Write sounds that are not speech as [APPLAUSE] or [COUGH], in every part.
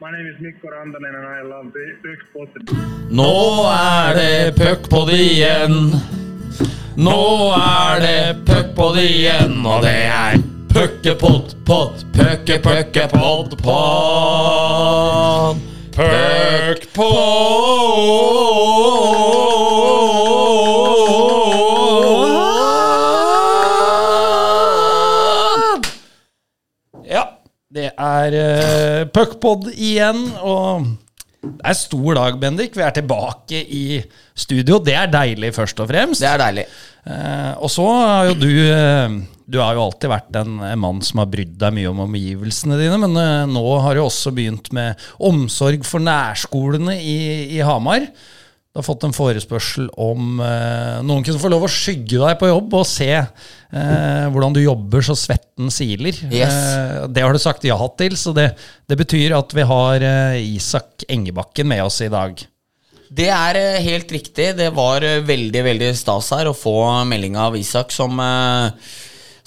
My name is Mikko Rantanen and I. Nå er det puckpod igjen. Nå er det puckpod igjen, og det er puckepott, pott, pucke, pucke, pott, pott. Puckpod. Er uh, puckpod igjen, og det er stor dag, Bendik. Vi er tilbake i studio. Det er deilig, først og fremst. Det er deilig. Uh, og så har jo du uh, Du har jo alltid vært en, en mann som har brydd deg mye om omgivelsene dine, men uh, nå har du også begynt med omsorg for nærskolene i, i Hamar. Du har fått en forespørsel om eh, noen kunne få lov å skygge deg på jobb og se eh, hvordan du jobber så svetten siler. Yes. Eh, det har du sagt ja til, så det, det betyr at vi har eh, Isak Engebakken med oss i dag. Det er eh, helt riktig. Det var eh, veldig veldig stas her å få melding av Isak som,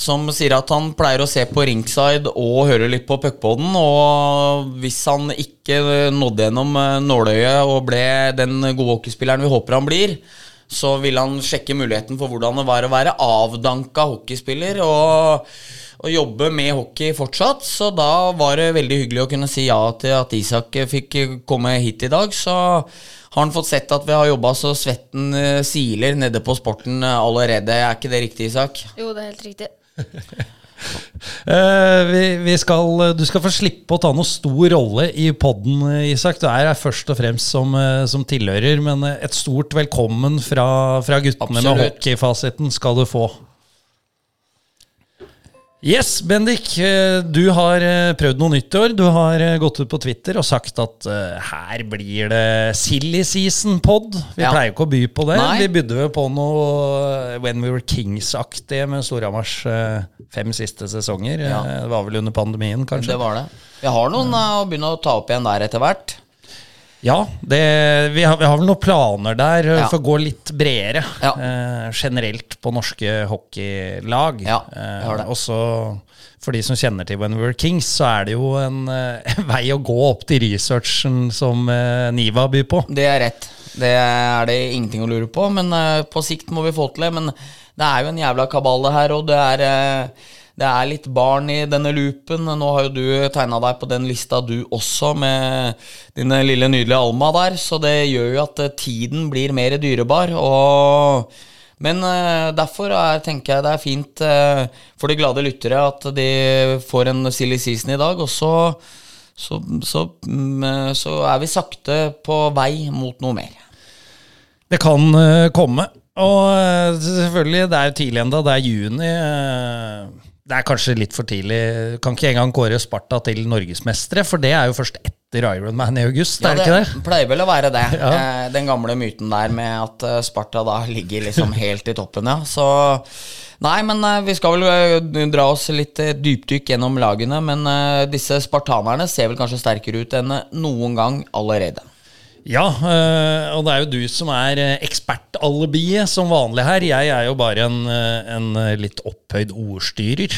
som sier at han pleier å se på ringside og høre litt på puckpoden. Og hvis han ikke nådde gjennom eh, nåløyet og ble den gode hockeyspilleren vi håper han blir, så vil han sjekke muligheten for hvordan det var å være avdanka hockeyspiller. og og jobbe med hockey fortsatt, så da var det veldig hyggelig å kunne si ja til at Isak fikk komme hit i dag. Så har han fått sett at vi har jobba så svetten eh, siler nede på sporten eh, allerede. Er ikke det riktig, Isak? Jo, det er helt riktig. [LAUGHS] Eh, vi, vi skal, du skal få slippe å ta noe stor rolle i podden, Isak. Du er her først og fremst som, eh, som tilhører, men eh, et stort velkommen fra, fra guttene med Absolutt. hockeyfasiten skal du få. Yes, Bendik. eh, Du har eh, prøvd noe nytt i år. Du har eh, gått ut på Twitter og sagt at uh, her blir det silly season-pod. Vi Ja. pleier jo ikke å by på det. Nei. Vi bydde vel på noe When We Were Kings-aktig med Storhamars uh, fem siste sesonger. Ja. Det var vel under pandemien, kanskje? Det var det. Vi har noen uh, å begynne å ta opp igjen der etter hvert. Ja, det, vi, har, vi har vel noen planer der Ja. for å gå litt bredere. Ja. Eh, generelt på norske hockeylag. Ja, vi har det. Eh, også for de som kjenner til When We Were Kings, så er det jo en eh, [LAUGHS] vei å gå opp til researchen som eh, Niva byr på. Det er rett. Det er det ingenting å lure på, men eh, på sikt må vi få til det. Men det er jo en jævla kabale her, og det er, eh, det er litt barn i denne loopen. Nå har jo du tegna deg på den lista du også, med dine lille nydelige Alma der, så det gjør jo at eh, tiden blir mer dyrebar. og... Men eh, derfor er, tenker jeg det er fint eh, for de glade lyttere at de får en silly season i dag. Og så, så, så, mm, så er vi sakte på vei mot noe mer. Det kan komme. Og selvfølgelig, det er jo tidlig ennå. Det er juni. Det er kanskje litt for tidlig. Kan ikke engang kåre Sparta til norgesmestere, for det er jo først etter Ironman i august, er det ikke det? pleier vel å være det. [LAUGHS] Ja. Eh, den gamle myten der med at eh, Sparta da ligger liksom helt i toppen, ja. Så Nei, men eh, vi skal vel dra oss litt eh, dypdykk gjennom lagene. Men disse spartanerne ser vel kanskje sterkere ut enn noen gang allerede. Ja, øh, og det er jo du som er øh, ekspertalibiet som vanlig her. Jeg er jo bare en, øh, en litt opphøyd ordstyrer.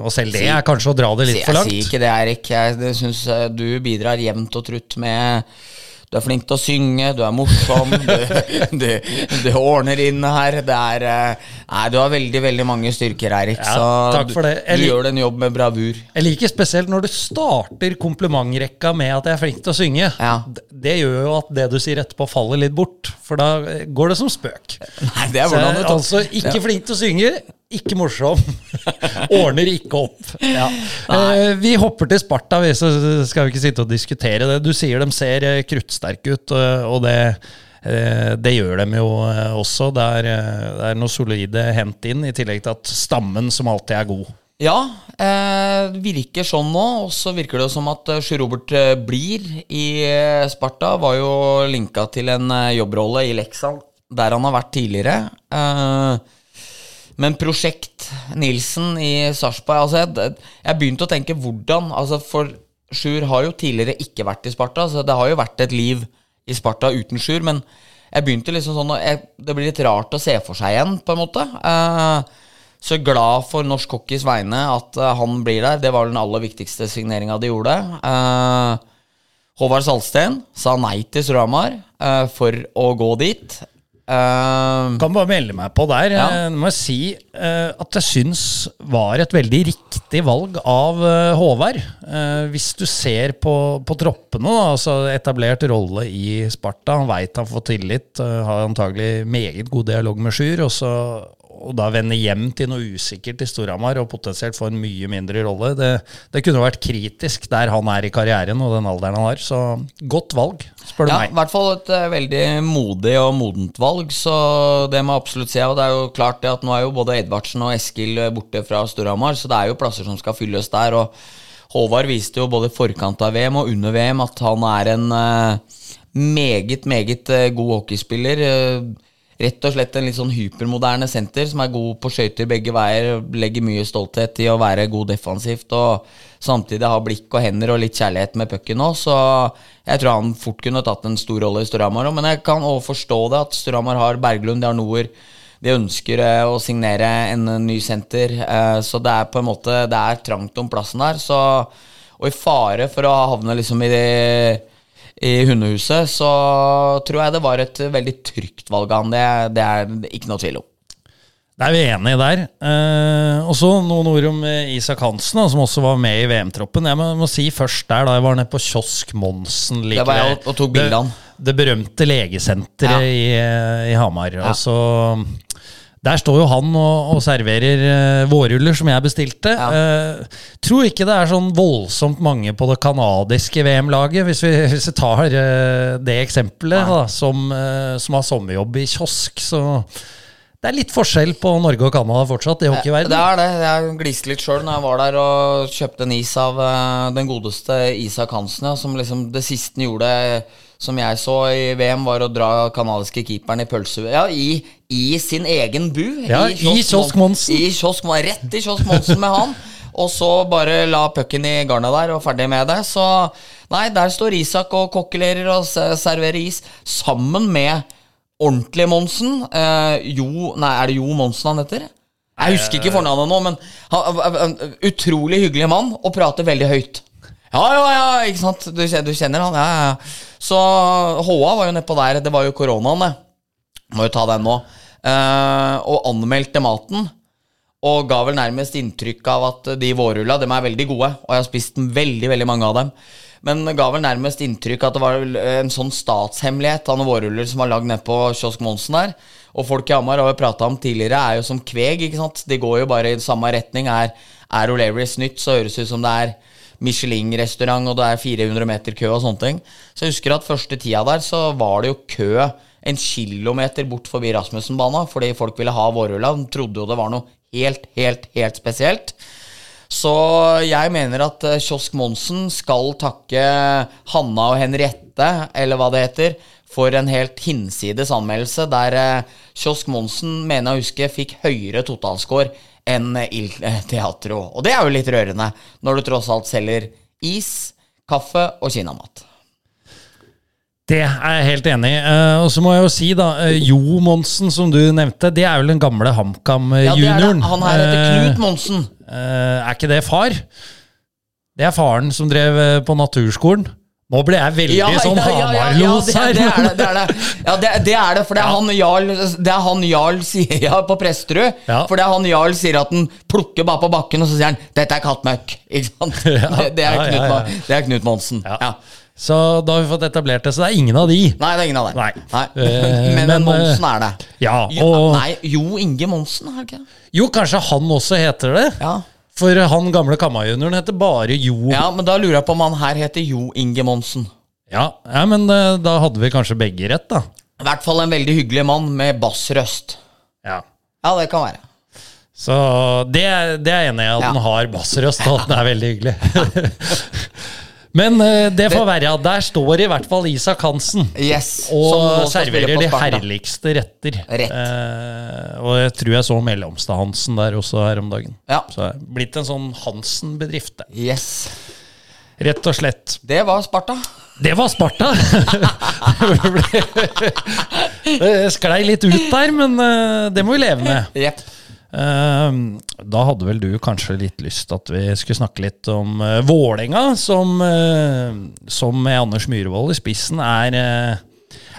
Og selv det er kanskje å dra det litt for langt. Jeg sier ikke det, Erik. Jeg syns du bidrar jevnt og trutt med Du er flink til å synge, du er morsom, du, [LAUGHS] du, du ordner inn her. Det er eh, Nei, du har veldig, veldig mange styrker, Eirik. Ja, så du, du gjør en jobb med bravur. Jeg liker spesielt når du starter komplimentrekka med at jeg er flink til å synge. Ja. Det gjør jo at det du sier etterpå, faller litt bort. For da går det som spøk. Nei, det er hvordan du tar altså ikke flink til å synge, ikke morsom. [LAUGHS] Ordner ikke opp. Ja. Eh, vi hopper til Sparta, vi, så skal vi ikke sitte og diskutere det. Du sier de ser eh, kruttsterke ut, og- og det, eh, det gjør de jo eh, også. Det er, eh, det er noe solide hent inn, i tillegg til at stammen som alltid er god. Ja, eh, det virker sånn nå. Og så virker det som at eh, Sjur Robert eh, blir i eh, Sparta. Var jo linka til en eh, jobbrolle i Leksand, der han har vært tidligere. Eh, men Prosjekt Nilsen i Sarpsborg altså jeg, jeg begynte å tenke hvordan altså For Sjur har jo tidligere ikke vært i Sparta, så det har jo vært et liv i Sparta uten Sjur. Men jeg begynte liksom sånn jeg, Det blir litt rart å se for seg igjen, på en måte. Eh, så glad for norsk hockeys vegne at eh, han blir der. Det var den aller viktigste signeringa de gjorde. Eh, Håvard Salsten sa nei til Storhamar eh, for å gå dit. Eh, Kan bare melde meg på der. Ja. Eh, må jeg si uh, at jeg syns var et veldig riktig valg av uh, Håvard. Hvis du ser på, på troppene, da, altså etablert rolle i Sparta, han veit han får tillit, har antagelig meget god dialog med Sjur, og, så, og da vende hjem til noe usikkert i Storhamar og potensielt få en mye mindre rolle, det, det kunne vært kritisk der han er i karrieren og den alderen han har. Så godt valg, spør du ja, i hvert fall et uh, veldig modig og modent valg, så det må jeg absolutt si. Og det er jo klart det at nå er jo både Edvardsen og Eskil eh, borte fra Storhamar, så det er jo plasser som skal fylles der. og Håvard viste jo både i forkant av VM og under VM at han er en uh, meget, meget god hockeyspiller. Eh, rett og slett en litt sånn hypermoderne senter som er god på skøyter begge veier. Legger mye stolthet i å være god defensivt og samtidig ha blikk og hender og litt kjærlighet med pucken òg. Så jeg tror han fort kunne tatt en stor rolle i Storhamar òg. Men jeg kan også forstå det at Storhamar har Berglund, de har Noer. De ønsker eh, å signere en eh, ny senter, eh, så det er på en måte Det er trangt om plassen der. Så, og i fare for å havne liksom i det i hundehuset, så tror jeg det var et veldig trygt valg av han. Det, det er ikke noe tvil om. Det er vi enige der. Eh, og så noen ord om eh, Isak Hansen, da, som også var med i VM-troppen. Jeg må, må si først der, da jeg var nede på Kiosk Monsen like Det var jeg og- og tok bildene. Det, det berømte legesenteret Ja. i, eh, i Hamar. Ja. Og så der står jo han og, og serverer uh, vårruller som jeg bestilte. Ja. Uh, tror ikke det er sånn voldsomt mange på det kanadiske VM-laget, hvis, vi- hvis vi tar uh, det eksempelet, da, som, som har sommerjobb i kiosk. Så det er litt forskjell på Norge og Canada fortsatt i Det er det. Jeg gliste litt sjøl når jeg var der og kjøpte en is av den godeste Isak Hansen. Ja, som liksom det siste han gjorde, som jeg så i VM, var å dra kanadiske keeperen i pølse... Ja, i, i sin egen bu. Ja, i Kiosk Monsen. I Kiosk Rett i Kiosk Monsen med han. Og så bare la pucken i garnet der, og ferdig med det. Så nei, der står Isak og kokkelerer og serverer is sammen med ordentlige Monsen. Eh, jo Nei, er det Jo Monsen han heter? Jeg husker ikke fornavnet nå, men han, utrolig hyggelig mann og prater veldig høyt. Ja, ja, ja, ikke sant? Du, du kjenner han? Ja, ja, ja. Så HA var jo nedpå der. Det var jo koronaen, det. Må jo ta den nå. Eh, og anmeldte maten. Og ga vel nærmest inntrykk av at de vårrulla, dem er veldig gode. Og jeg har spist veldig, veldig mange av dem. Men ga vel nærmest inntrykk at det var en sånn statshemmelighet av noen vårruller som var lagd nede på Kiosk Monsen der. Og folk i Hamar har vi prata om tidligere, er jo som kveg, ikke sant. De går jo bare i samme retning. Er, er O'Learys nytt, så høres det ut som det er Michelin-restaurant, og det er 400 meter kø og sånne ting. Så jeg husker at første tida der så var det jo kø en kilometer bort forbi Rasmussen-bana, fordi folk ville ha vårrulla. De trodde jo det var noe helt, helt, helt spesielt. Så jeg mener at eh, Kiosk Monsen skal takke Hanna og Henriette, eller hva det heter, for en helt hinsides anmeldelse, der eh, Kiosk Monsen, mener jeg å huske, fikk høyere totalscore enn eh, Il Teatro. Og det er jo litt rørende, når du tross alt selger is, kaffe og kinamat. Det er jeg helt enig i. Eh, og så må jeg jo si, da, eh, Jo Monsen, som du nevnte, det er vel den gamle Ja. HamKam-junioren. Han her heter Knut Monsen. er ikke det far? Det er faren som drev eh, på naturskolen. Nå ble jeg veldig sånn Hamar-los her. det er det. det, er det. Ja, det, det er det, for det er han Jarl Det er han Jarl sier ja, på Presterud. Ja. For det er han Jarl sier at han plukker bare på bakken, og så sier han 'Dette er kattmøkk'. Ikke sant? Ja. Det, er Ja, Knut, ja, ja. Det er Knut Monsen. Ja. Ja. Så da har vi fått etablert det, så det er ingen av de. Nei, det er ingen av de. Nei. Nei. men, men, Monsen er det. Ja, og nei, Jo Inge Monsen, er det ikke det? Jo, kanskje han også heter det? Ja. For han gamle Kamma-junioren heter bare Jo. ja, men da lurer jeg på om han her heter Jo Inge Monsen. Ja, ja, men eh, da hadde vi kanskje begge rett, da. I hvert fall en veldig hyggelig mann med bassrøst. Ja. Ja, det kan være. Så det, er- det er jeg enig i, at Ja. den har bassrøst, og at den er veldig hyggelig. [LAUGHS] Men eh, det får være. Der står i hvert fall Isak Hansen. Yes. Og serverer de herligste retter. Rett. Eh, og jeg tror jeg så Mellomstad-Hansen der også her om dagen. Ja. Så det er blitt en sånn Hansen-bedrift. Yes. rett og slett. Det var Sparta. Det var Sparta! [LAUGHS] det sklei litt ut der, men eh, det må vi leve med. Jepp. Eh, da hadde vel du kanskje litt lyst at vi skulle snakke litt om uh, Vålerenga, som, eh, som med Anders Myhrvold i spissen er eh,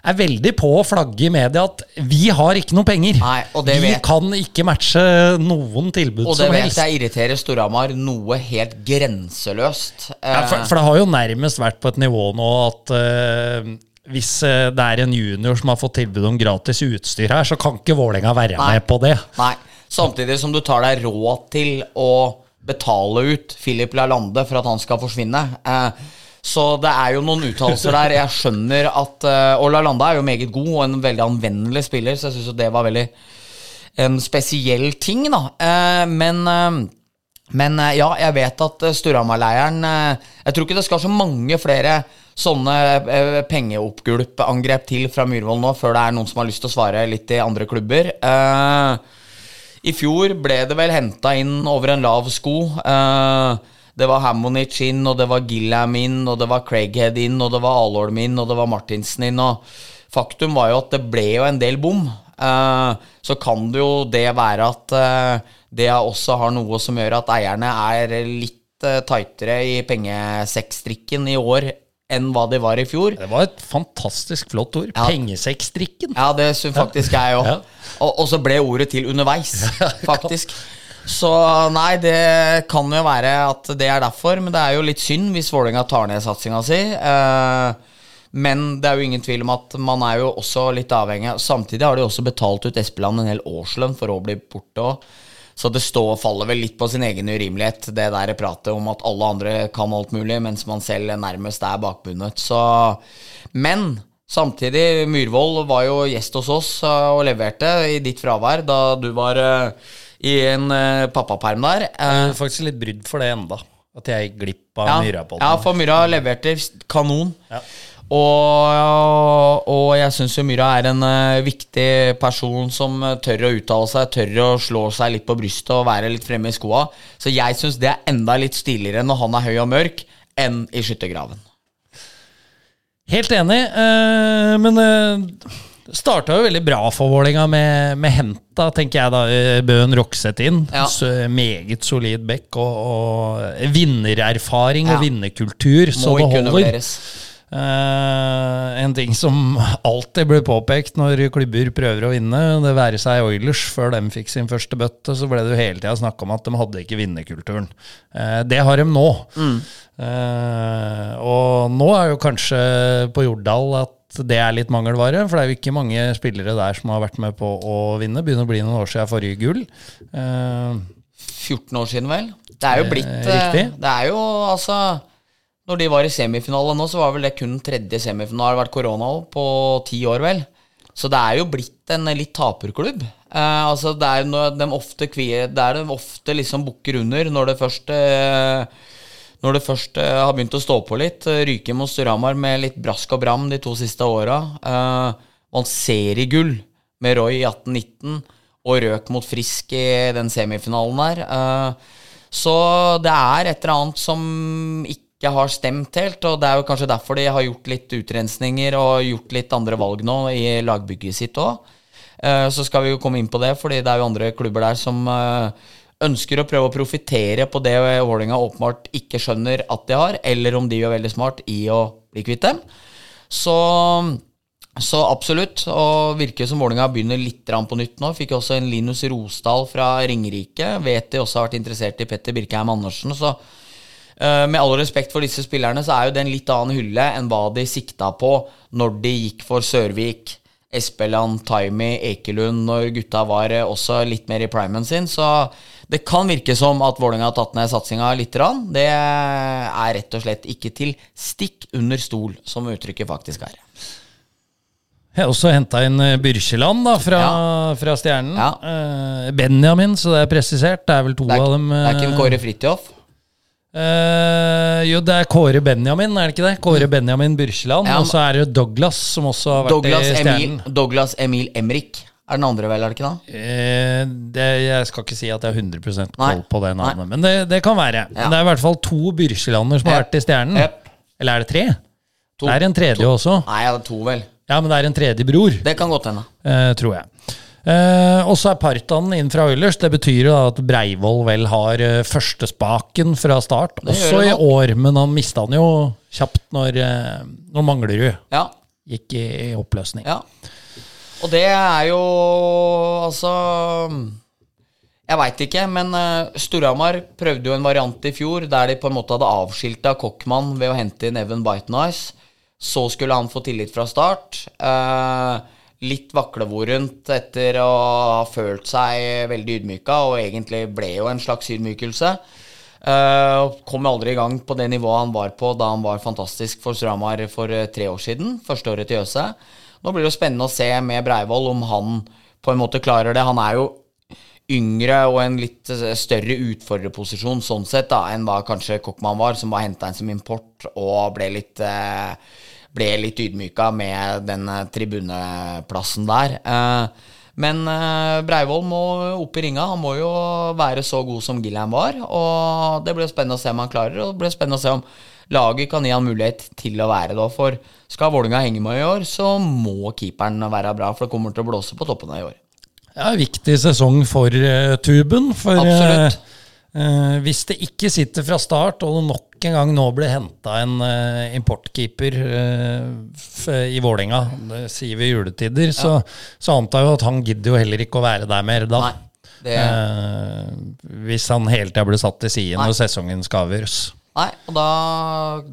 er veldig på å flagge i media at vi har ikke noe penger. Nei, og det vi vet- kan ikke matche noen tilbud som helst. Og det vet helst. jeg irriterer Storhamar noe helt grenseløst. Ja, for, for det har jo nærmest vært på et nivå nå at uh, hvis det er en junior som har fått tilbud om gratis utstyr her, så kan ikke Vålerenga være Nei. med på det. Nei, samtidig som du tar deg råd til å betale ut Philip Lalande for at han skal forsvinne. Eh, så det er jo noen uttalelser der. Jeg skjønner at eh, Og Lalande er jo meget god og en veldig anvendelig spiller, så jeg syns det var veldig en spesiell ting, da. Eh, men eh, men ja, jeg vet at Storhamar-leiren eh, Jeg tror ikke det skal så mange flere sånne pengeoppgulp-angrep til fra Myhrvold nå, før det er noen som har lyst til å svare litt i andre klubber. Eh, I fjor ble det vel henta inn over en lav sko. Eh, det var Hammonic inn, og det var Gillam inn, og det var Craighead inn, og det var Alholm inn, og det var Martinsen inn. og Faktum var jo at det ble jo en del bom. Eh, så kan det jo det være at eh, det også har noe som gjør at eierne er litt tightere i pengesekkstrikken i år enn hva de var i fjor. Det var et fantastisk flott ord. Ja. Pengesekkstrikken. Ja, det syns faktisk jeg òg. Ja. Og, og så ble ordet til underveis, [LAUGHS] faktisk. Så nei, det kan jo være at det er derfor, men det er jo litt synd hvis Vålerenga tar ned satsinga si. Eh, men det er jo ingen tvil om at man er jo også litt avhengig Samtidig har de også betalt ut Espeland en hel årslønn for å bli borte òg. Så det står og faller vel litt på sin egen urimelighet, det der pratet om at alle andre kan alt mulig, mens man selv nærmest er bakbundet. Så Men samtidig, Myhrvold var jo gjest hos oss eh, og leverte i ditt fravær da du var eh, i en eh, pappaperm der. Jeg er faktisk litt brydd for det enda. At jeg gikk glipp av ja, Myra på ja, for Myra leverte kanon. Ja. Og, og jeg syns jo Myra er en eh, viktig person som eh, tør å uttale seg, tør å slå seg litt på brystet og være litt fremme i skoa. Så jeg syns det er enda litt stiligere når han er høy og mørk, enn i skyttergraven. Helt enig, eh, men det starta jo veldig bra for Vålerenga med, med henta, tenker jeg da. Bøen Rokseth inn. Ja. Meget solid back og, og vinnererfaring Ja. og vinnerkultur, så det holder. undervurderes. Eh, en ting som alltid blir påpekt når klubber prøver å vinne, det være seg Oilers, før de fikk sin første bøtte, så ble det jo hele tida snakka om at de hadde ikke vinnerkulturen. Uh, det har de nå. Eh, og nå er jo kanskje på Jordal at det er litt mangelvare, for det er jo ikke mange spillere der som har vært med på å vinne. Begynner å bli noen år siden forrige gull. Eh, 14 år siden, vel? Det er jo blitt riktig. Det er jo altså Når de var i semifinale nå, så var vel det kun tredje semifinale. Det har vært korona òg, på ti år, vel. Så det er jo blitt en litt taperklubb. Eh, altså det er når de ofte kvier, Det er de ofte liksom bukker under når det først eh, når det først eh, har begynt å stå på litt. eh, Ryke mot Storhamar med litt brask og bram de to siste åra. Vant man seriegull med Roy i 1819 og røk mot Frisk i den semifinalen der. Eh, så det er et eller annet som ikke har stemt helt, og det er jo kanskje derfor de har gjort litt utrensninger og gjort litt andre valg nå i lagbygget sitt òg. Så skal vi jo komme inn på det, fordi det er jo andre klubber der som eh, ønsker å prøve å profitere på det Vålerenga åpenbart ikke skjønner at de har, eller om de gjør veldig smart i å bli kvitt dem. Så, så absolutt. Og virker som Vålerenga begynner litt på nytt nå. Fikk også en Linus Rosdal fra Ringerike. Vet de også har vært interessert i Petter Birkheim Andersen. Så eh, med all respekt for disse spillerne, så er jo det en litt annen hylle enn hva de sikta på når de gikk for Sørvik. Espeland, Taimi, Ekelund, når gutta var eh, også litt mer i primen sin. Så det kan virke som at Vålerenga har tatt ned satsinga litt. Rann. Det er rett og slett ikke til stikk under stol, som uttrykket faktisk er. Jeg har også henta inn eh, Byrkjeland da, fra, fra Stjernen. Ja. Eh, Benjamin, så det er presisert. Det er vel to Det er, av dem. det er ikke en eh, Kåre Fridtjof. Eh, jo, det er Kåre Benjamin, er det ikke det? Kåre Benjamin Byrkjeland. Ja, og så er det Douglas, som også har vært Douglas i Emil, Stjernen. Douglas Emil Emrik er den andre, vel? er det ikke da? Uh, det, jeg skal ikke si at jeg har 100 Nei. koll på det navnet, men det, det kan være. Ja. Det er i hvert fall to Byrkjelander som har vært i Stjernen. Jep. Eller er det tre? To. Det er en tredje også. Nei, ja, to, vel. Ja, men det er en tredje bror. Det kan godt hende. Uh, tror jeg. Eh, og så er Partan inn fra Oilers. Det betyr jo da at Breivoll vel har eh, førstespaken fra start, også i år. Men han mista den jo kjapt når, eh, når Manglerud Ja, gikk i, i oppløsning. ja. Og det er jo altså Jeg veit ikke, men uh, Storhamar prøvde jo en variant i fjor der de på en måte hadde avskilta Kokkmann ved å hente inn Evan Bitenice. Så skulle han få tillit fra start. Eh, litt vaklevorent etter å ha følt seg veldig ydmyka, og egentlig ble jo en slags ydmykelse. Eh, kom aldri i gang på det nivået han var på da han var fantastisk for Stramar for eh, tre år siden. Første året til Jøse. Nå blir det jo spennende å se med Breivoll om han på en måte klarer det. Han er jo yngre og en litt eh, større utfordrerposisjon sånn sett da, enn hva kanskje Kokkmann var, som var henta inn som import og ble litt, eh, ble litt ydmyka med den eh, tribuneplassen der. Eh, men eh, Breivoll må opp i ringa. Han må jo være så god som Gilliam var. Og det blir spennende å se om han klarer, og det blir spennende å se om laget kan gi han mulighet til å være da. For skal Vålinga henge med i år, så må keeperen være bra, for det kommer til å blåse på toppene i år. Ja, viktig sesong for uh, tuben. For Absolutt. eh, eh, hvis det ikke sitter fra start, og det nok en gang nå blir henta en uh, importkeeper uh, i Vålerenga, det sier vi i juletider, så, så antar jeg at han gidder jo heller ikke å være der mer da. Det, hvis han hele tida blir satt til side Nei. når sesongen skal avgjøres. Nei, og da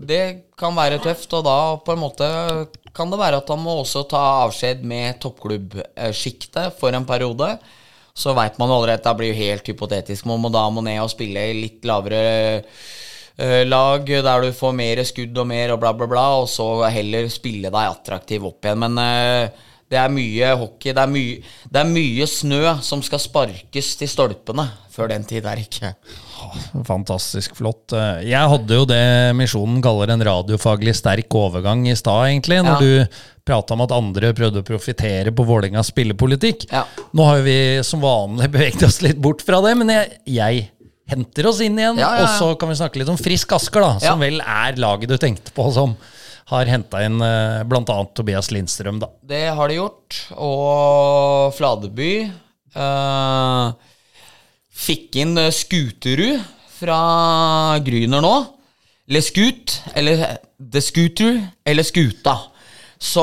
Det kan være tøft, og da på en måte kan det være at han må også ta avskjed med toppklubbsjiktet for en periode. Så veit man allerede at det blir helt hypotetisk. Man må da må ned og spille i litt lavere eh, lag, der du får mer skudd og mer og bla, bla, bla, og så heller spille deg attraktiv opp igjen. Men eh, det er mye hockey. Det er, mye, det er mye snø som skal sparkes til stolpene før den tid er ikke. Fantastisk flott. Eh, Jeg hadde jo det Misjonen kaller en radiofaglig sterk overgang i stad, egentlig, når Ja. du prata om at andre prøvde å profitere på Vålerengas spillepolitikk. Ja. Nå har vi som vanlig [LAUGHS] beveget oss litt bort fra det, men jeg, jeg henter oss inn igjen. Ja. Og så kan vi snakke litt om Frisk Asker, da, som vel er laget du tenkte på, som har henta inn eh, bl.a. Tobias Lindstrøm. da. Det har de gjort. Og Fladeby eh, fikk inn eh, Skuterud fra Gryner nå. Eller Skut, eller The Scooter, eller Skuta. Så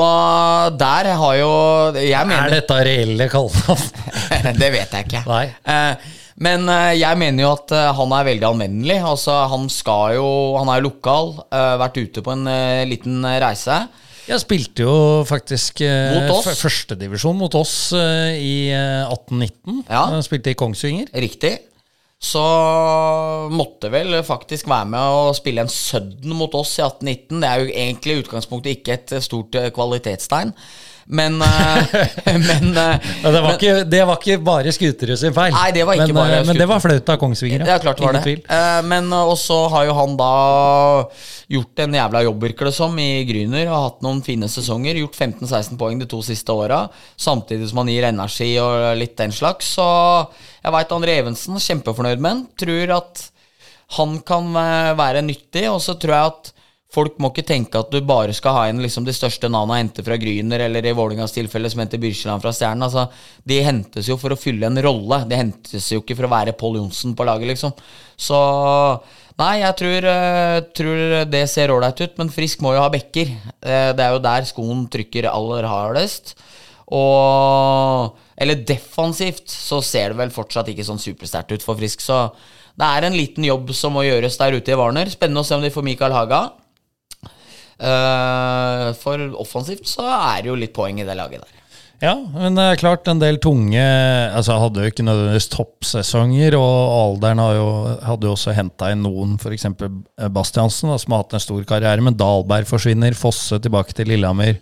der har jo Jeg mener Er dette reelle kallenavn? [LAUGHS] det vet jeg ikke. Nei. Eh, men eh, jeg mener jo at eh, han er veldig anvendelig. Altså, han skal jo Han er jo lokal. eh, vært ute på en liten reise. Jeg spilte jo faktisk Mot førstedivisjon mot oss i eh, 1819. Ja. Spilte i Kongsvinger. Riktig. Så måtte vel faktisk være med å spille en sudden mot oss i 1819. Det er jo egentlig i utgangspunktet ikke et stort kvalitetstegn. [LAUGHS] Men, eh, men, eh, det, var ikke, det var ikke bare Skuterud sin feil. Nei, det var ikke men, bare skutere. men det var flaut av Kongsvinger. Ja, klart var det. tvil. Eh, men eh, også har jo han da gjort en jævla jobb, virker det som, i Gryner. Har hatt noen fine sesonger. Gjort 15-16 poeng de to siste åra. Samtidig som han gir energi og litt den slags. Så jeg veit André Evensen, kjempefornøyd med han. Tror at han kan eh, være nyttig. Og så tror jeg at Folk må ikke tenke at du bare skal ha inn liksom de største navnene hente fra Gryner, eller i Vålingas tilfelle som henter Byrkjeland fra Stjernen. Altså, de hentes jo for å fylle en rolle. De hentes jo ikke for å være Pål Johnsen på laget, liksom. Så Nei, jeg tror, eh, tror det ser ålreit ut, men Frisk må jo ha bekker. Eh, Det er jo der skoen trykker aller hardest. Og Eller defensivt så ser det vel fortsatt ikke sånn supersterkt ut for Frisk, så det er en liten jobb som må gjøres der ute i Warner. Spennende å se om de får Mikael Haga. Eh, for offensivt så er det jo litt poeng i det laget der. Ja, men det er klart en del tunge Altså Hadde jo ikke nødvendigvis toppsesonger, og alderen jo, hadde jo også henta inn noen, f.eks. Bastiansen, da, som har hatt en stor karriere. Men Dahlberg forsvinner, Fosse tilbake til Lillehammer,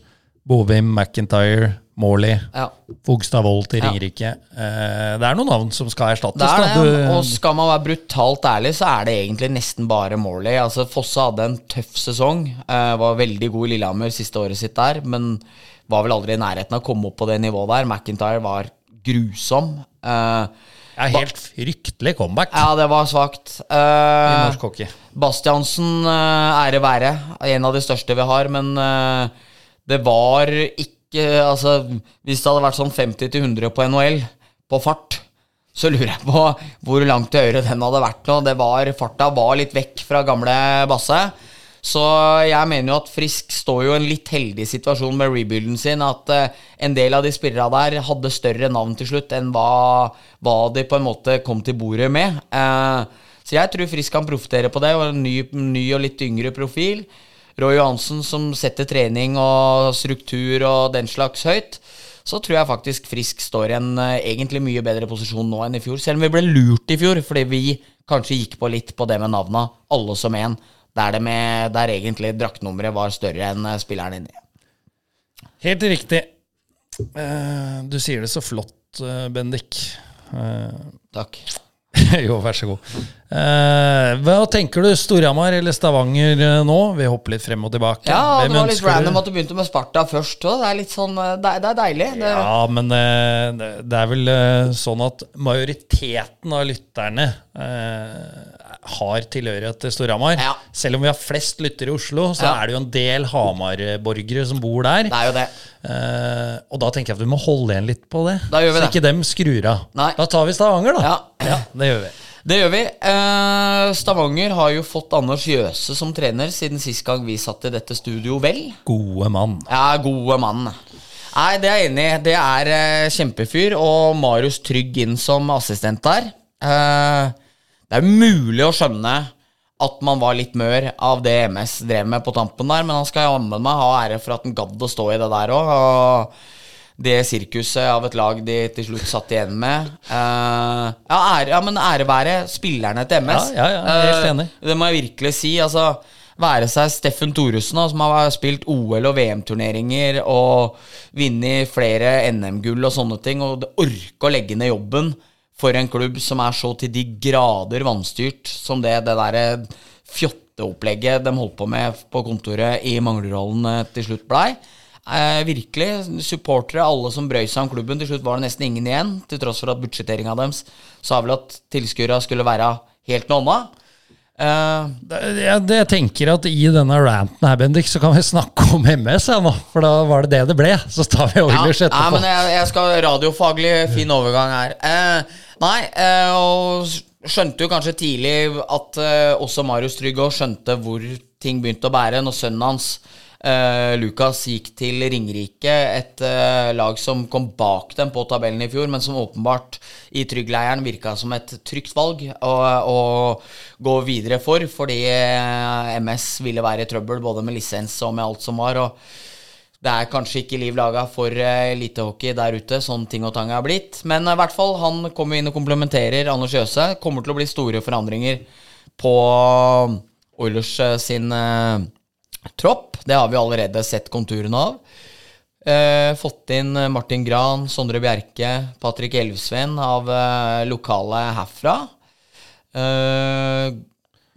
Bovim, McIntyre, Morley, Ja, Fogstad Wold til Ja. Ringerike. Eh, det er noen navn som skal erstattes. det er det. Og skal man være brutalt ærlig, så er det egentlig nesten bare Morley. Altså Fosse hadde en tøff sesong. eh, var veldig god i Lillehammer siste året sitt der, men var vel aldri i nærheten av å komme opp på det nivået der. McIntyre var grusom. Eh, er helt fryktelig comeback ja, det var svakt. i norsk hockey. Bastiansen, eh, ære være, en av de største vi har, men eh, det var ikke ikke Altså, hvis det hadde vært sånn 50-100 på NHL på fart, så lurer jeg på hvor langt til høyre den hadde vært nå. Det var, farta var litt vekk fra gamle Basse. Så jeg mener jo at Frisk står jo i en litt heldig situasjon med rebuilden sin. At eh, en del av de spillerne der hadde større navn til slutt enn hva, hva de på en måte kom til bordet med. Eh, så jeg tror Frisk kan profitere på det, og en ny, ny og litt yngre profil. Roy Johansen som setter trening og struktur og den slags høyt. Så tror jeg faktisk Frisk står i en eh, egentlig mye bedre posisjon nå enn i fjor. Selv om vi ble lurt i fjor, fordi vi kanskje gikk på litt på det med navna, alle som én. Der, det med, der egentlig draktnummeret var større enn eh, spilleren inni. Helt riktig. Eh, du sier det så flott, Bendik. Takk. [LAUGHS] jo, vær så god. Eh, hva tenker du, Storhamar eller Stavanger eh, nå? Vi hopper litt frem og tilbake. Ja, Hvem det var litt random du? at du begynte med Sparta først òg. Det er litt sånn eh, Det er, det er deilig. Det, Ja, men eh, det det er vel eh, sånn at majoriteten av lytterne eh, har tilhørighet til Storhamar. Ja. Selv om vi har flest lyttere i Oslo, så Ja. er det jo en del Hamar-borgere som bor der. det er jo det. Eh, og da tenker jeg at vi må holde igjen litt på det. Da gjør vi så det. ikke dem skrur av. Nei. Da tar vi Stavanger, da. Ja. ja det gjør vi. Det gjør vi. Eh, Stavanger har jo fått Anders Jøse som trener siden sist gang vi satt i dette studio, vel? Gode mann. Ja, gode mann. Nei, det er jeg enig i. Det er eh, kjempefyr. Og Marius Trygg inn som assistent der. Eh, det er mulig å skjønne at man var litt mør av det MS drev med på tampen der, men han skal jammen meg ha ære for at han gadd å stå i det der òg. Og det sirkuset av et lag de til slutt satt igjen med. Uh, ja, ære, ja, men ære være spillerne til MS. Ja, ja, ja, helt enig. enig. det må jeg virkelig si. Altså, være seg Steffen Thoresen, som har spilt OL- og VM-turneringer og vunnet flere NM-gull og sånne ting, og det orke å legge ned jobben for en klubb som er så til de grader vanstyrt som det, det derre fjotteopplegget de holdt på med på kontoret i Manglerollen eh, til slutt blei. Eh, virkelig. Supportere, alle som brøy seg om klubben. Til slutt var det nesten ingen igjen, til tross for at budsjetteringa deres sa vel at tilskuerne skulle være helt noe annet. Eh, Det- Jeg, jeg tenker at i denne ranten her, Bendik, så kan vi snakke om MS, ja, nå. For da var det det det ble. Så tar vi Oilers ja, etterpå. men jeg, jeg skal radiofaglig fin overgang her. Uh, nei, uh, og skjønte jo kanskje tidlig at eh, også Marius Trygg skjønte hvor ting begynte å bære når sønnen hans eh, Lukas gikk til Ringerike, et uh, lag som kom bak dem på tabellen i fjor, men som åpenbart i Tryggleiren virka som et trygt valg å, å gå videre for, fordi eh, MS ville være i trøbbel både med lisens og med alt som var. og det er kanskje ikke liv laga for uh, elitehockey der ute, sånn ting og tang er blitt. Men i hvert fall, han kommer inn og komplementerer Anders Jøse. Kommer til å bli store forandringer på Oilers sin eh, tropp. Det har vi allerede sett konturene av. Eh, fått inn eh, Martin Gran, Sondre Bjerke, Patrick Elvsven av eh, lokale herfra. Eh,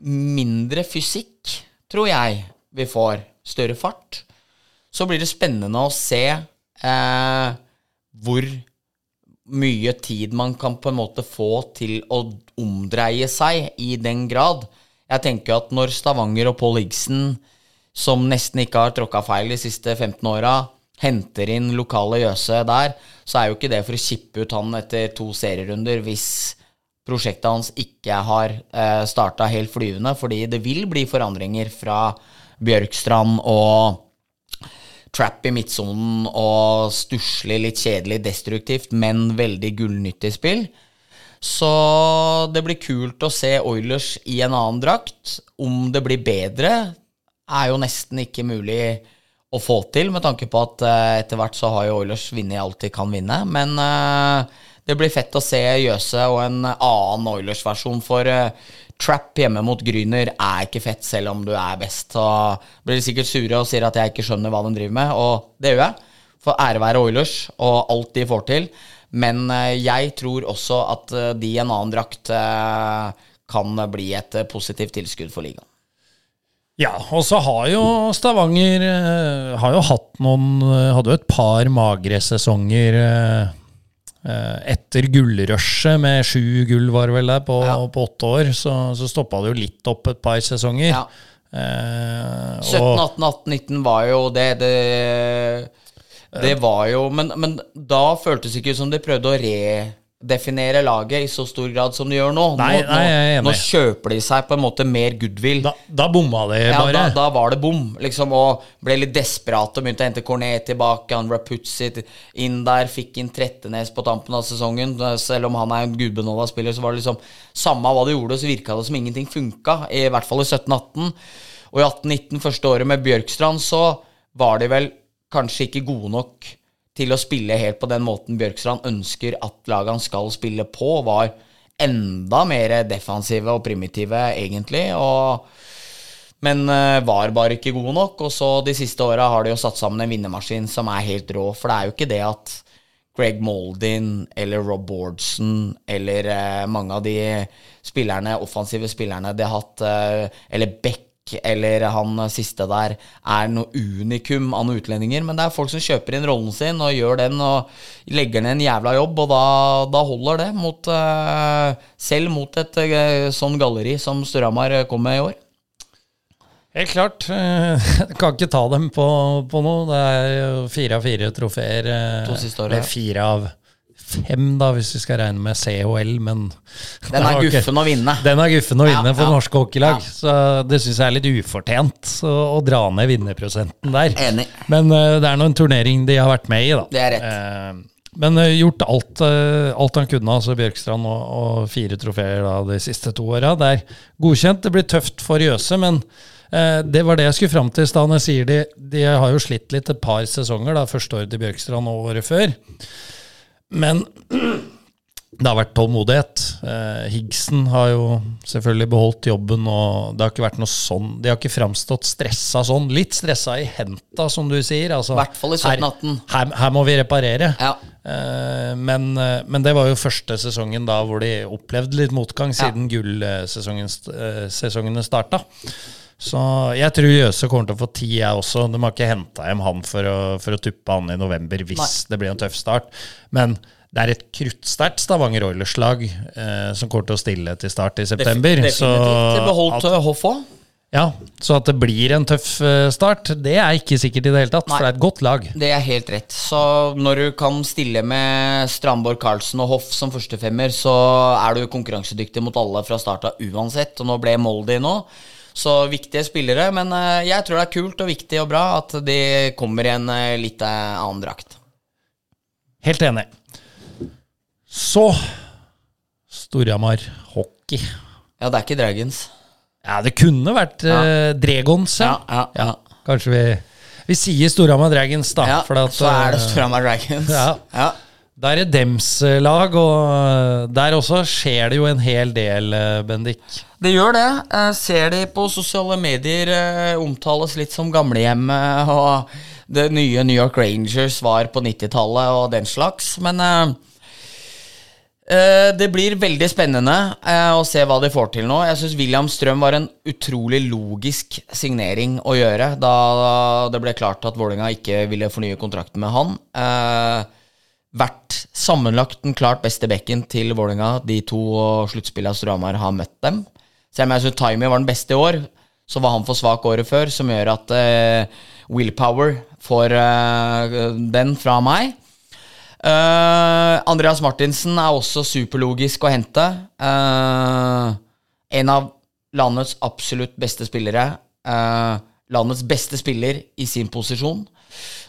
mindre fysikk, tror jeg vi får. Større fart. Så blir det spennende å se eh, hvor mye tid man kan på en måte få til å omdreie seg i den grad. Jeg tenker at når Stavanger og Paul Higsen, som nesten ikke har tråkka feil de siste 15 åra, henter inn lokale Jøse der, så er jo ikke det for å kippe ut han etter to serierunder hvis prosjektet hans ikke har eh, starta helt flyvende, fordi det vil bli forandringer fra Bjørkstrand og trap i midtsonen og stusslig, litt kjedelig, destruktivt, men veldig gullnyttig spill. Så det blir kult å se Oilers i en annen drakt. Om det blir bedre, er jo nesten ikke mulig å få til, med tanke på at eh, etter hvert så har jo Oilers vunnet alt de kan vinne. Men eh, det blir fett å se Jøse og en annen Oilers-versjon, for eh, trap hjemme mot Gryner er ikke fett, selv om du er best. Så blir de sikkert sure og sier at jeg ikke skjønner hva de driver med, og det gjør jeg. For ære være Oilers og alt de får til. Men jeg tror også at de i en annen drakt kan bli et positivt tilskudd for ligaen. Ja, og så har jo Stavanger eh, har jo hatt noen eh, Hadde jo et par magre sesonger eh, etter gullrushet med sju gull, var det vel der, på, Ja. på åtte år. Så, så stoppa det jo litt opp et par sesonger. Ja. Eh, 17, 18, 18, 19 var jo det, det Det var jo Men, men da føltes det ikke som de prøvde å redefinere laget i så stor grad som de gjør nå. Nei, nå, nei, nå, kjøper de seg på en måte mer goodwill. Da, da bomma de Ja, bare. da, da var det bom, liksom, og ble litt desperat og begynte å hente Cornet tilbake. Han Rapuzzi inn der, fikk inn Trettenes på tampen av sesongen. Selv om han er en gudbenåda spiller, så var det liksom samme hva de gjorde, så virka det som ingenting funka. I hvert fall i 17-18. Og i 18-19, første året med Bjørkstrand, så var de vel kanskje ikke gode nok til å spille helt på den måten Bjørkstrand ønsker at lagene skal spille på, var enda mer defensive og primitive, egentlig. Og, men eh, var bare ikke gode nok. Og så de siste åra har de jo satt sammen en vinnermaskin som er helt rå. For det er jo ikke det at Greg Moldin eller Rob Bordson eller eh, mange av de spillerne, offensive spillerne de har hatt, eh, eller Beck eller han siste der, er noe unikum av noen utlendinger. Men det er folk som kjøper inn rollen sin og gjør den og legger ned en jævla jobb, og da, da holder det. Mot, eh, selv mot et eh, sånn galleri som Storhamar kom med i år. Helt klart. eh, [LAUGHS] Kan ikke ta dem på, på noe. Det er jo fire av fire trofeer. To siste året. Eller fire av fem, da, hvis vi skal regne med CHL, men [LAUGHS] Den er [LAUGHS] guffen å vinne. Den er guffen å vinne Ja, for ja. norske hockeylag. Ja. Så det syns jeg er litt ufortjent å, å dra ned vinnerprosenten der. Enig. Men uh, det er nå en turnering de har vært med i, da. Det er rett. Uh, men uh, gjort alt, alt han kunne, altså Bjørkstrand, og, og fire trofeer da, de siste to åra. Det er godkjent. Det blir tøft for Jøse, men det var det jeg skulle fram til i stad. De, de har jo slitt litt et par sesonger, da, første året til Bjørkstrand og året før. Men det har vært tålmodighet. Eh, Higgsen har jo selvfølgelig beholdt jobben, og det har ikke vært noe sånn De har ikke framstått stressa sånn. Litt stressa i henta, som du sier. Altså, Hvert fall i 17-18. Her, her, her må vi reparere. Ja. Eh, men, eh, men det var jo første sesongen da hvor de opplevde litt motgang, siden gullsesongene starta. Så jeg tror Jøse kommer til å få tid, jeg også. De har ikke henta hjem han for å, for å tuppe han i november hvis Nei. det blir en tøff start. Men det er et kruttsterkt Stavanger Oilers-lag eh, som kommer til å stille til start i september. Definitivt. Det beholdt at, eh, Hoff òg. ja, så at det blir en tøff eh, start, det er ikke sikkert i det hele tatt. Nei. For det er et godt lag. Det er helt rett. Så når du kan stille med Strandborg, Carlsen og Hoff som førstefemmer, så er du konkurransedyktig mot alle fra starta uansett. Og nå ble Moldi nå. Så viktige spillere. Men eh, jeg tror det er kult og viktig og bra at de kommer i en eh, litt eh, annen drakt. Helt enig. Så Storhamar hockey. Ja, det er ikke Dragons. Ja, det kunne vært eh, Dregons, ja. Ja, ja, ja. Kanskje vi Vi sier Storhamar Dragons, da. Ja, at, så er det Storhamar Dragons. [LAUGHS] Ja. Da er det dems eh, lag, og eh, der også skjer det jo en hel del, eh, Bendik. Det gjør det. Jeg ser de på sosiale medier eh, omtales litt som gamlehjemmet, [LAUGHS] og det nye New York Rangers var på 90-tallet og den slags. Men eh, eh, det blir veldig spennende eh, å se hva de får til nå. Jeg syns William Strøm var en utrolig logisk signering å gjøre da det ble klart at Vålerenga ikke ville fornye kontrakten med han. Vært sammenlagt den klart beste bekken til Vålerenga de to sluttspillene Storhamar har møtt dem. Selv om jeg syns Timey var den beste i år, så var han for svak året før, som gjør at uh, Willpower får uh, den fra meg. Uh, Andreas Martinsen er også superlogisk å hente. En av landets absolutt beste spillere. Landets beste spiller i sin posisjon.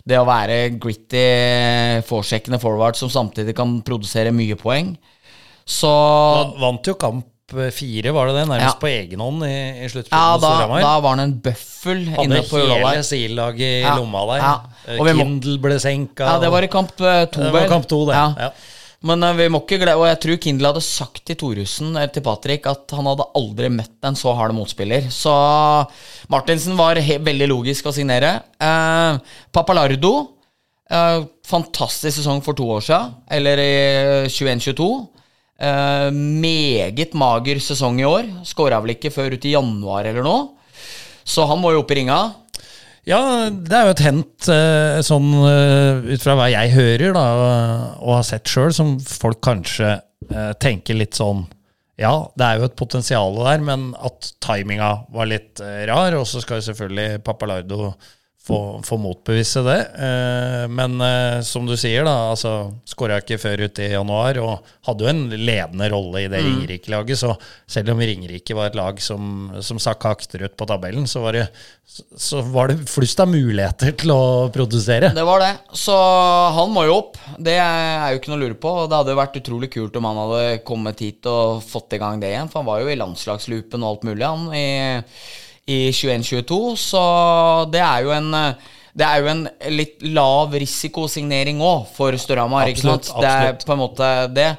Det å være gritty, forsjekkende forward som samtidig kan produsere mye poeng. Så vant jo kamp eh, fire, var det det? Nærmest Ja. på egen hånd i, i sluttspillet ja, mot da, da var han en bøffel Hadde inne på Ullevål. hele sildaget SIL-laget i Ja, lomma der. ja. Eh, Kindle ble senka. Ja, det var i kamp eh, to, Det var kamp to, det. Ja. Men eh, vi må ikke glede Og jeg tror Kindle hadde sagt til Thoresen, eller til Patrick, at han hadde aldri møtt en så hard motspiller. Så Martinsen var veldig logisk å signere. Eh, Papalardo, eh, fantastisk sesong for to år siden, eller i 21-22. Eh, meget mager sesong i år. Skåra vel ikke før ut i januar eller noe. Så han må jo opp i ringa. Ja, det er jo et hent, eh, sånn eh, ut fra hva jeg hører da, og har sett sjøl, som folk kanskje eh, tenker litt sånn Ja, det er jo et potensial der, men at timinga var litt rar. Og så skal jo selvfølgelig Papalardo få, få motbevise det. Eh, men eh, som du sier, da, altså skåra ikke før uti i januar og hadde jo en ledende rolle i det Ringerike-laget. Så selv om Ringerike var et lag som, som sakka akterut på tabellen, så var det, så var det flust av muligheter til å produsere. Det var det. Så han må jo opp. Det er jo ikke noe å lure på. Det hadde jo vært utrolig kult om han hadde kommet hit og fått i gang det igjen. For han var jo i landslagsloopen og alt mulig, han. i i 21-22, så det er jo en det er jo en litt lav risikosignering òg for Storhamar. ikke sant? Det er på en måte det.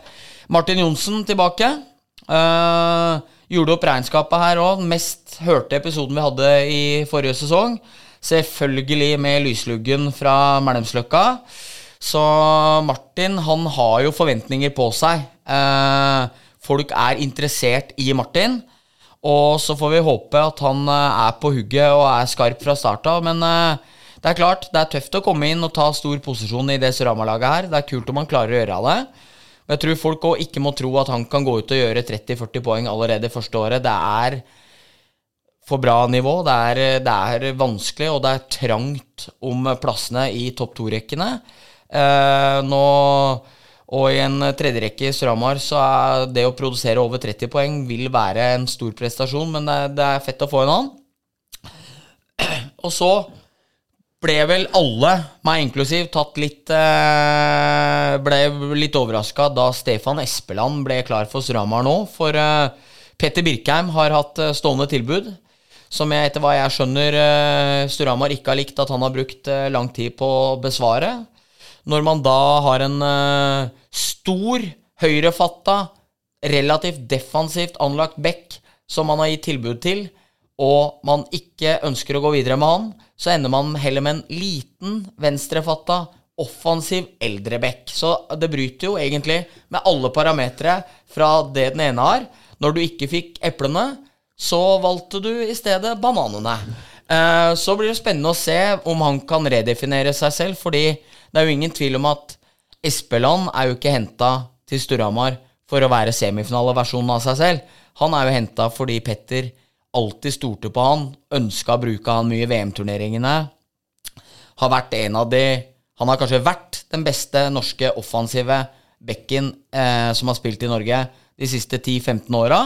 Martin Johnsen tilbake. Uh, gjorde opp regnskapet her òg. Mest hørte episoden vi hadde i forrige sesong. Selvfølgelig med lysluggen fra Mælmsløkka. Så Martin han har jo forventninger på seg. Uh, folk er interessert i Martin. Og så får vi håpe at han eh, er på hugget og er skarp fra start av. Men eh, det er klart, det er tøft å komme inn og ta stor posisjon i det Surama-laget her. Det er kult om han klarer å gjøre det. Og jeg tror folk òg ikke må tro at han kan gå ut og gjøre 30-40 poeng allerede første året. Det er for bra nivå. Det er, det er, vanskelig, og det er trangt om plassene i topp to-rekkene. Eh, nå og i en tredjerekke i Stramar så er det å produsere over 30 poeng vil være en stor prestasjon, men det er, det er fett å få en annen. [CLEARS THROAT] Og så ble vel alle, meg inklusiv, tatt litt eh, Ble litt overraska da Stefan Espeland ble klar for Stramar nå. For eh, Petter Birkheim har hatt eh, stående tilbud. Som jeg, etter hva jeg skjønner, Storhamar ikke har likt at han har brukt lang tid på å besvare. Når man da har en stor, høyrefatta, relativt defensivt anlagt back som man har gitt tilbud til, og man ikke ønsker å gå videre med han, så ender man heller med en liten, venstrefatta, offensiv eldre back. Så det bryter jo egentlig med alle parametere fra det den ene har. Når du ikke fikk eplene, så valgte du i stedet bananene. Eh, så blir det spennende å se om han kan redefinere seg selv, fordi det er jo ingen tvil om at Espeland er jo ikke henta til Storhamar for å være semifinaleversjonen av seg selv. Han er jo henta fordi Petter alltid stolte på han, ønska å bruke han mye i VM-turneringene. Har vært en av de Han har kanskje vært den beste norske offensive bekken eh, som har spilt i Norge de siste 10-15 åra.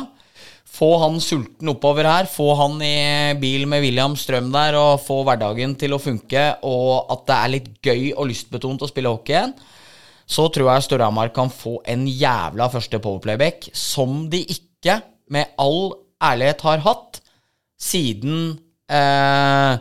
Få han sulten oppover her, få han i bil med William Strøm der og få hverdagen til å funke, og at det er litt gøy og lystbetont å spille hockey igjen så tror jeg Storhamar kan få en jævla første powerplayback som de ikke, med all ærlighet, har hatt siden eh,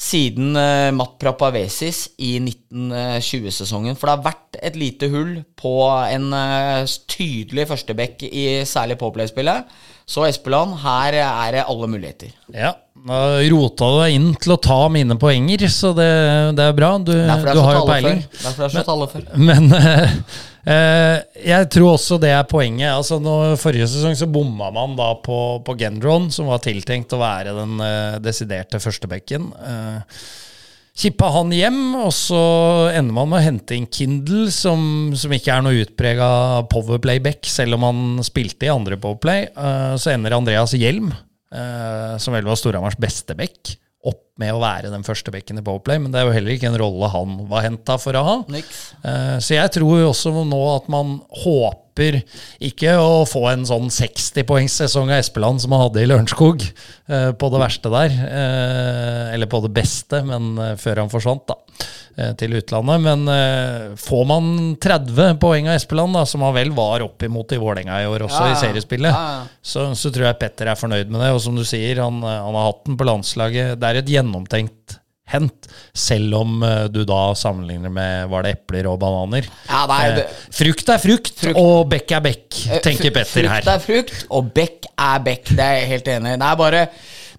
siden eh, Matt Prapavesis i 1920-sesongen. For det har vært et lite hull på en eh, tydelig førsteback i særlig powerplay-spillet. Så Espeland, her er det alle muligheter. Ja, da rota du deg inn til å ta mine poenger, så det, det er bra. Du, du har jo peiling. Derfor er det slått alle før. Men uh, [LAUGHS] uh, jeg tror også det er poenget. Altså, når, Forrige sesong så bomma man da på, på Gendron, som var tiltenkt å være den uh, desiderte førstebekken. Uh, kippa han hjem, og så ender man med å hente inn Kindle, som, som ikke er noe utprega powerplay-back, selv om han spilte i andre powerplay. Uh, så ender Andreas Hjelm, uh, som vel var Storhamars beste back, opp med å være den første bekken i powerplay, men det er jo heller ikke en rolle han var henta for å ha. Uh, så jeg tror også nå at man håper ikke å få en sånn 60-poengssesong av Espeland som han hadde i Lørenskog, uh, på det verste der. Uh, eller på det beste, men før han forsvant, da til utlandet. Men uh, får man 30 poeng av Espeland, da, som han vel var oppimot i Vålerenga i år også, ja, ja. i seriespillet, ja, så, så, tror jeg Petter er fornøyd med det. Og som du sier, han, han har hatt den på landslaget. Det er et gjennomtenkt hent, selv om du da sammenligner med var det epler og bananer. Ja, nei, det, eh, frukt er frukt, frukt, og bekk er bekk, tenker Petter her. Frukt er frukt, og bekk er bekk. Det er jeg helt enig i. Det er bare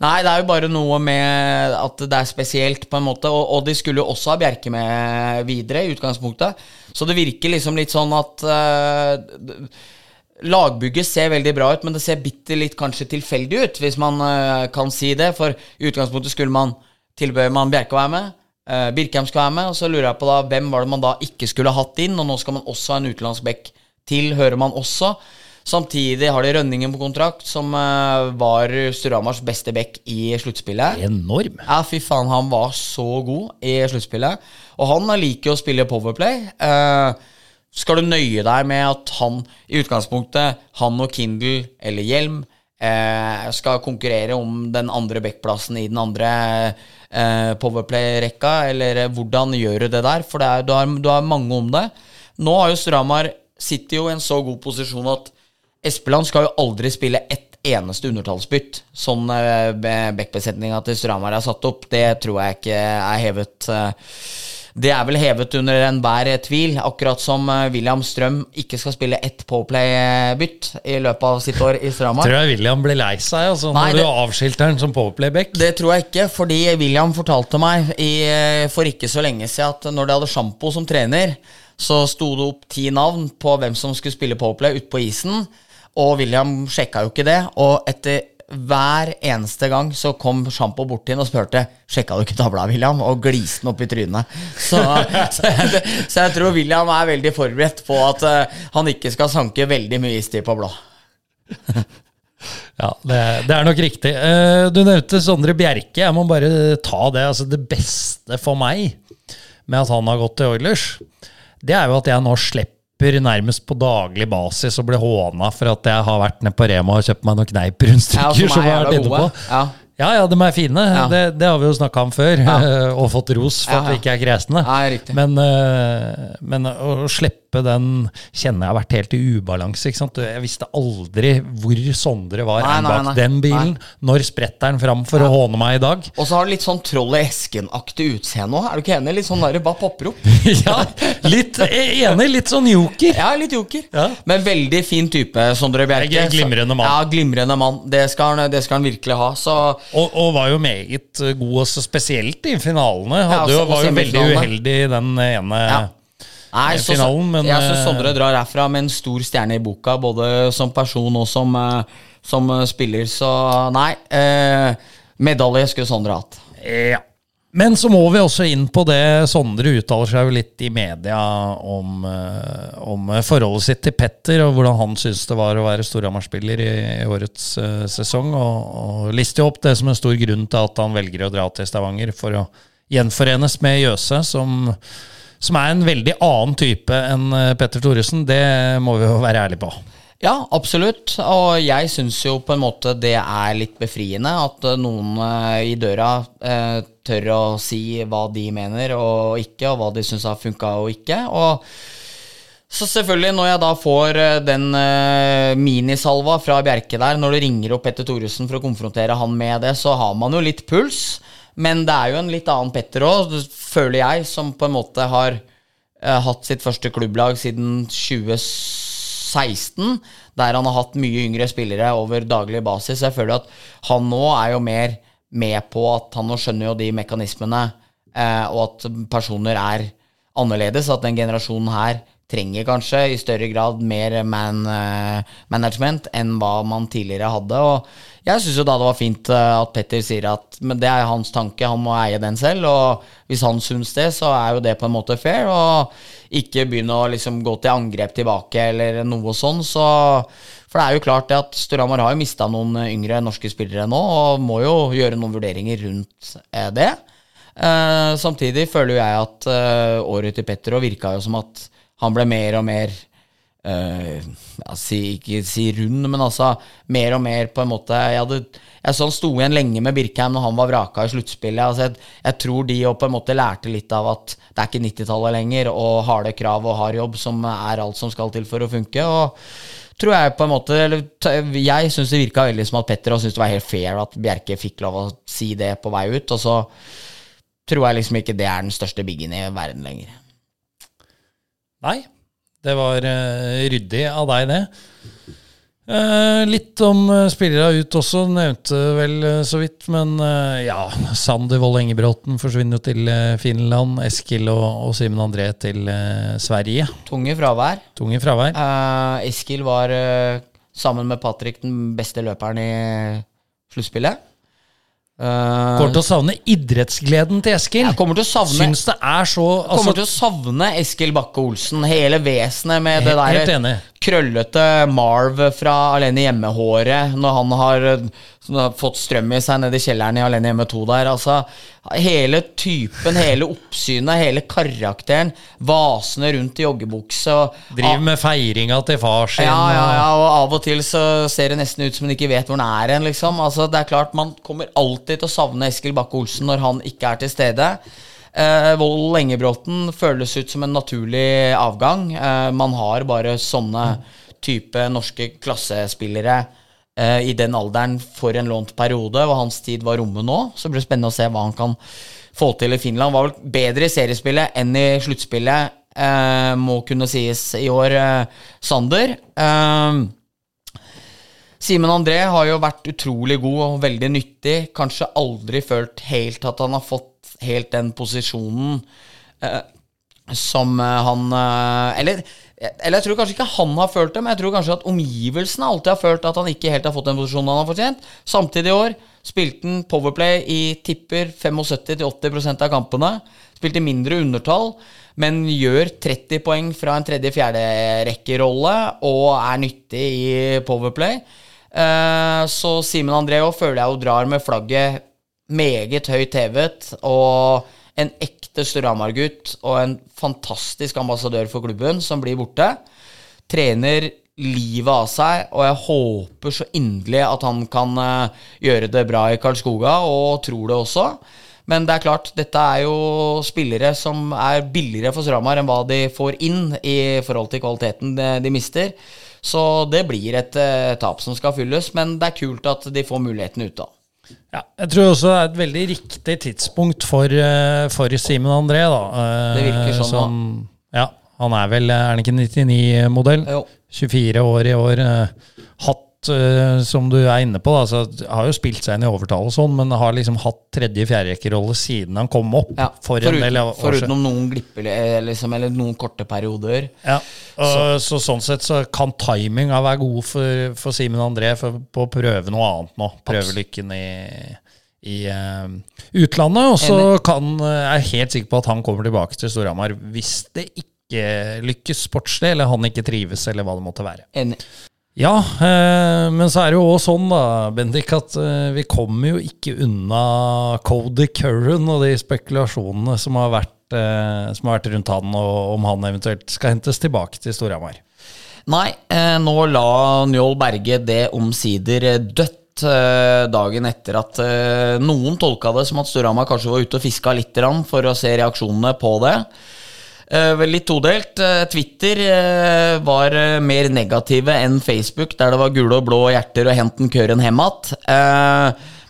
Nei, det er jo bare noe med at det er spesielt, på en måte. Og, og de skulle jo også ha Bjerke med videre, i utgangspunktet. Så det virker liksom litt sånn at uh, Lagbygget ser veldig bra ut, men det ser bitte litt kanskje tilfeldig ut, hvis man uh, kan si det. For i utgangspunktet skulle man tilbød man Bjerke å være med. Uh, Birkheim skal være med, og så lurer jeg på da hvem var det man da ikke skulle hatt inn, og nå skal man også ha en utenlandsk back til, hører man også. Samtidig har de Rønningen på kontrakt, som eh, var Storhamars beste back i sluttspillet. Enorm. Ja, fy faen, han var så god i sluttspillet. Og han liker jo å spille Powerplay. Eh, skal du nøye deg med at han i utgangspunktet, han og Kindle eller Hjelm, eh, skal konkurrere om den andre backplassen i den andre eh, Powerplay-rekka, eller hvordan gjør du det der? For det er, du, har, du har mange om det. Nå har jo Stramar sitter jo i en så god posisjon at Espeland skal jo aldri spille ett eneste undertallsbytt. Sånn eh, backbesetninga til Stramar er satt opp, det tror jeg ikke er hevet eh, det er vel hevet under enhver tvil, akkurat som eh, William Strøm ikke skal spille ett Powerplay-bytt i løpet av sitt år i Stramar. Tror jeg William blir lei seg altså, Nei, når det- du avskilter han som powerplayback. Det tror jeg ikke, fordi William fortalte meg i, for ikke så lenge siden at når de hadde Sjampo som trener, så sto det opp ti navn på hvem som skulle spille Powerplay ute på isen. Og William sjekka jo ikke det. Og etter hver eneste gang så kom Sjampo bort til ham og spurte Sjekka du ikke tavla, William? Og gliste den opp i trynet. Så, [LAUGHS] så, jeg, så jeg tror William er veldig forberedt på at eh, han ikke skal sanke veldig mye istid på blå. [LAUGHS] Ja, det, det er nok riktig. Eh, Du nevnte Sondre Bjerke. Jeg må bare ta det. Altså, det beste for meg med at han har gått til Oilers, det er jo at jeg nå slipper nærmest på daglig basis og blir håna for at jeg har vært nede på Rema og kjøpt meg noen Ja, kneipp-rundstykker. som jeg har vært inne på. Ja. Ja, ja, de er fine. Ja. Det, det har vi jo snakka om før, [LAUGHS] og fått ros for Ja, at vi ikke er kresne. Men, eh, men å slippe den kjenner jeg har vært helt i ubalanse. ikke sant? Jeg visste aldri hvor Sondre var Nei, nei, bak den bilen. Når spretter han fram for å håne meg i dag? Og så har du litt sånn Troll i esken-aktig utseende òg. Er du ikke enig? Litt sånn bare popper opp. [LAUGHS] ja, litt enig. Litt sånn joker. Ja, litt joker. Ja. Men veldig fin type, Sondre Bjerke. Glimrende mann. Ja, glimrende mann. Det skal, han, det skal han virkelig ha. Så Og, og var jo meget god, også spesielt i finalene. Ja, Hadde jo, også var jo veldig uheldig i den ene Ja. Nei, så, finalen, men jeg syns eh, Sondre drar herfra med en stor stjerne i boka, både som person og som, eh, som eh, spiller. Så nei, eh, medalje skulle Sondre hatt. Ja. Men så må vi også inn på det Sondre uttaler seg jo litt i media om, om forholdet sitt til Petter, og hvordan han syns det var å være Storhamar-spiller i, i årets uh, sesong. Og, og lister jo opp det som en stor grunn til at han velger å dra til Stavanger for å gjenforenes med Jøse, som, som er en veldig annen type enn eh, Petter Thoresen. Det må vi jo være ærlige på. Ja, absolutt. Og jeg syns jo på en måte det er litt befriende at eh, noen eh, i døra eh, tør å si hva de mener og ikke, og hva de syns har funka og ikke. Og så selvfølgelig, når jeg da får den eh, minisalva fra Bjerke der, når du ringer opp Petter Thoresen for å konfrontere han med det, så har man jo litt puls. Men det er jo en litt annen Petter òg, føler jeg, som på en måte har uh, hatt sitt første klubblag siden 2016, der han har hatt mye yngre spillere over daglig basis. Jeg føler at han nå er jo mer med på at han nå skjønner jo de mekanismene, uh, og at personer er annerledes. At den generasjonen her trenger kanskje i større grad mer man, eh, management enn hva man tidligere hadde. Og jeg syns jo da det var fint eh, at Petter sier at det er hans tanke, han må eie den selv. Og hvis han syns det, så er jo det på en måte fair. Og ikke begynne å liksom gå til angrep tilbake eller noe sånn. Så for det er jo klart at Storhamar har jo mista noen yngre norske spillere nå, og må jo gjøre noen vurderinger rundt eh, det. Samtidig føler jeg at året til Petter og virka jo som at han ble mer og mer uh, ja, si, Ikke si rund, men altså mer og mer på en måte Jeg, hadde, jeg så han sto igjen lenge med Birkheim når han var vraka i sluttspillet. Altså, jeg, jeg tror de på en måte lærte litt av at det er ikke 90-tallet lenger, og harde krav og hard jobb som er alt som skal til for å funke. og tror jeg på en måte eller, Jeg syns det virka veldig som at Petter syntes det var helt fair at Bjerke fikk lov å si det på vei ut. Og så tror jeg liksom ikke det er den største biggen i verden lenger. Nei, det var eh, ryddig av deg, det. Eh, litt om uh, spillere ut også, nevnte vel eh, så vidt. Men eh, ja, Sander Wold Engebråten forsvinner jo til eh, Finland. Eskil og, og Simen André til eh, Sverige. Tunge fravær. Tunge fravær. Eh, Eskil var eh, sammen med Patrick den beste løperen i sluttspillet. Eh, Kommer til å savne idrettsgleden til Eskil. jeg kommer til å savne Syns det er så kommer altså, til å savne Eskil Bakke Olsen. Hele vesenet med Helt- det der krøllete Marv fra Alene Hjemme-håret når han har sånn, har fått strøm i seg nede i kjelleren i Alene Hjemme 2 der. Altså, hele typen, hele oppsynet, hele karakteren. Vasende rundt i joggebukse. Driver med feiringa til far sin. ja, ja, ja, og av og til så ser det nesten ut som han ikke vet hvor han er hen, liksom. Altså, det er klart, man kommer alltid til å savne Eskil Bakke Olsen når han ikke er til stede. Eh, Vold Engebråten føles ut som en naturlig avgang. Eh, man har bare sånne type norske klassespillere eh, i den alderen for en lånt periode, og hans tid var omme nå. Så det blir spennende å se hva han kan få til i Finland. Var vel bedre i seriespillet enn i sluttspillet, eh, må kunne sies i år, eh, Sander. Eh, Simen André har jo vært utrolig god og veldig nyttig. Kanskje aldri følt helt at han har fått helt den posisjonen eh, som eh, han eller, eller jeg tror kanskje ikke han har følt det, men jeg tror kanskje at omgivelsene alltid har følt at han ikke helt har fått den posisjonen han har fortjent. Samtidig i år spilte han Powerplay i tipper 75-80% av kampene. Spilte mindre undertall, men gjør 30 poeng fra en tredje-fjerde-rekkerolle og er nyttig i Powerplay. Eh, så Simen André òg føler jeg jo drar med flagget meget høyt hevet. Og en ekte Storhamar-gutt og en fantastisk ambassadør for klubben som blir borte. Trener livet av seg, og jeg håper så inderlig at han kan eh, gjøre det bra i Karlskoga, og tror det også. Men det er klart, dette er jo spillere som er billigere for Storhamar enn hva de får inn i forhold til kvaliteten de, mister. Så det blir et eh, tap som skal fylles, men det er kult at de får muligheten ute. da. Ja, jeg tror også det er et veldig riktig tidspunkt for, eh, for Simen André. Da. Eh, Det virker sånn, som, Ja, han er vel Er han ikke 99-modell? 24 år i år. eh, hatt, eh, som du er inne på, da, så har jo spilt seg inn i overtall og sånn, men har liksom hatt tredje-fjerderekkerolle siden han kom opp. Ja, for en foruten, del siden. Noen glipper, liksom, eller noen korte perioder. Ja, og, så. sånn sett så kan timinga være god for, for Simen André for, på å prøve noe annet nå. Prøve lykken i, i uh, utlandet. Og så er eh, jeg er helt sikker på at han kommer tilbake til Storhamar hvis det ikke lykkes sportslig, eller han ikke trives, eller hva det måtte være. Enig. Ja, eh, men så er det jo også sånn, da, Bendik, at eh, vi kommer jo ikke unna Cody Curran og de spekulasjonene som har vært, eh, som har vært rundt han, og om han eventuelt skal hentes tilbake til Storhamar. Nei, eh, nå la Njål Berge det omsider dødt eh, dagen etter at eh, noen tolka det som at Storhamar kanskje var ute og fiska litt for å se reaksjonene på det. Eh, litt todelt. Eh, Twitter eh, var mer negative enn Facebook, der det var gule og blå hjerter og 'hent den køren hjem att'.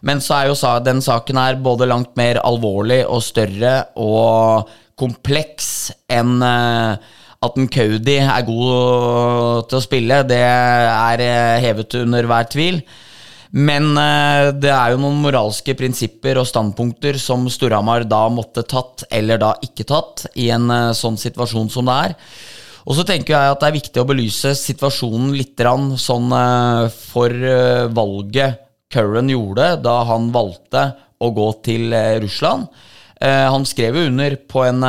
Men så er jo den saken her både langt mer alvorlig og større og kompleks enn at en Kaudi er god til å spille. Det er hevet under hver tvil. Men eh, det er jo noen moralske prinsipper og standpunkter som Storhamar da måtte tatt, eller da ikke tatt, i en eh, sånn situasjon som det er. Og så tenker jeg at det er viktig å belyse situasjonen litt sånn eh, for valget Curran gjorde da han valgte å gå til Russland. Han skrev jo under på en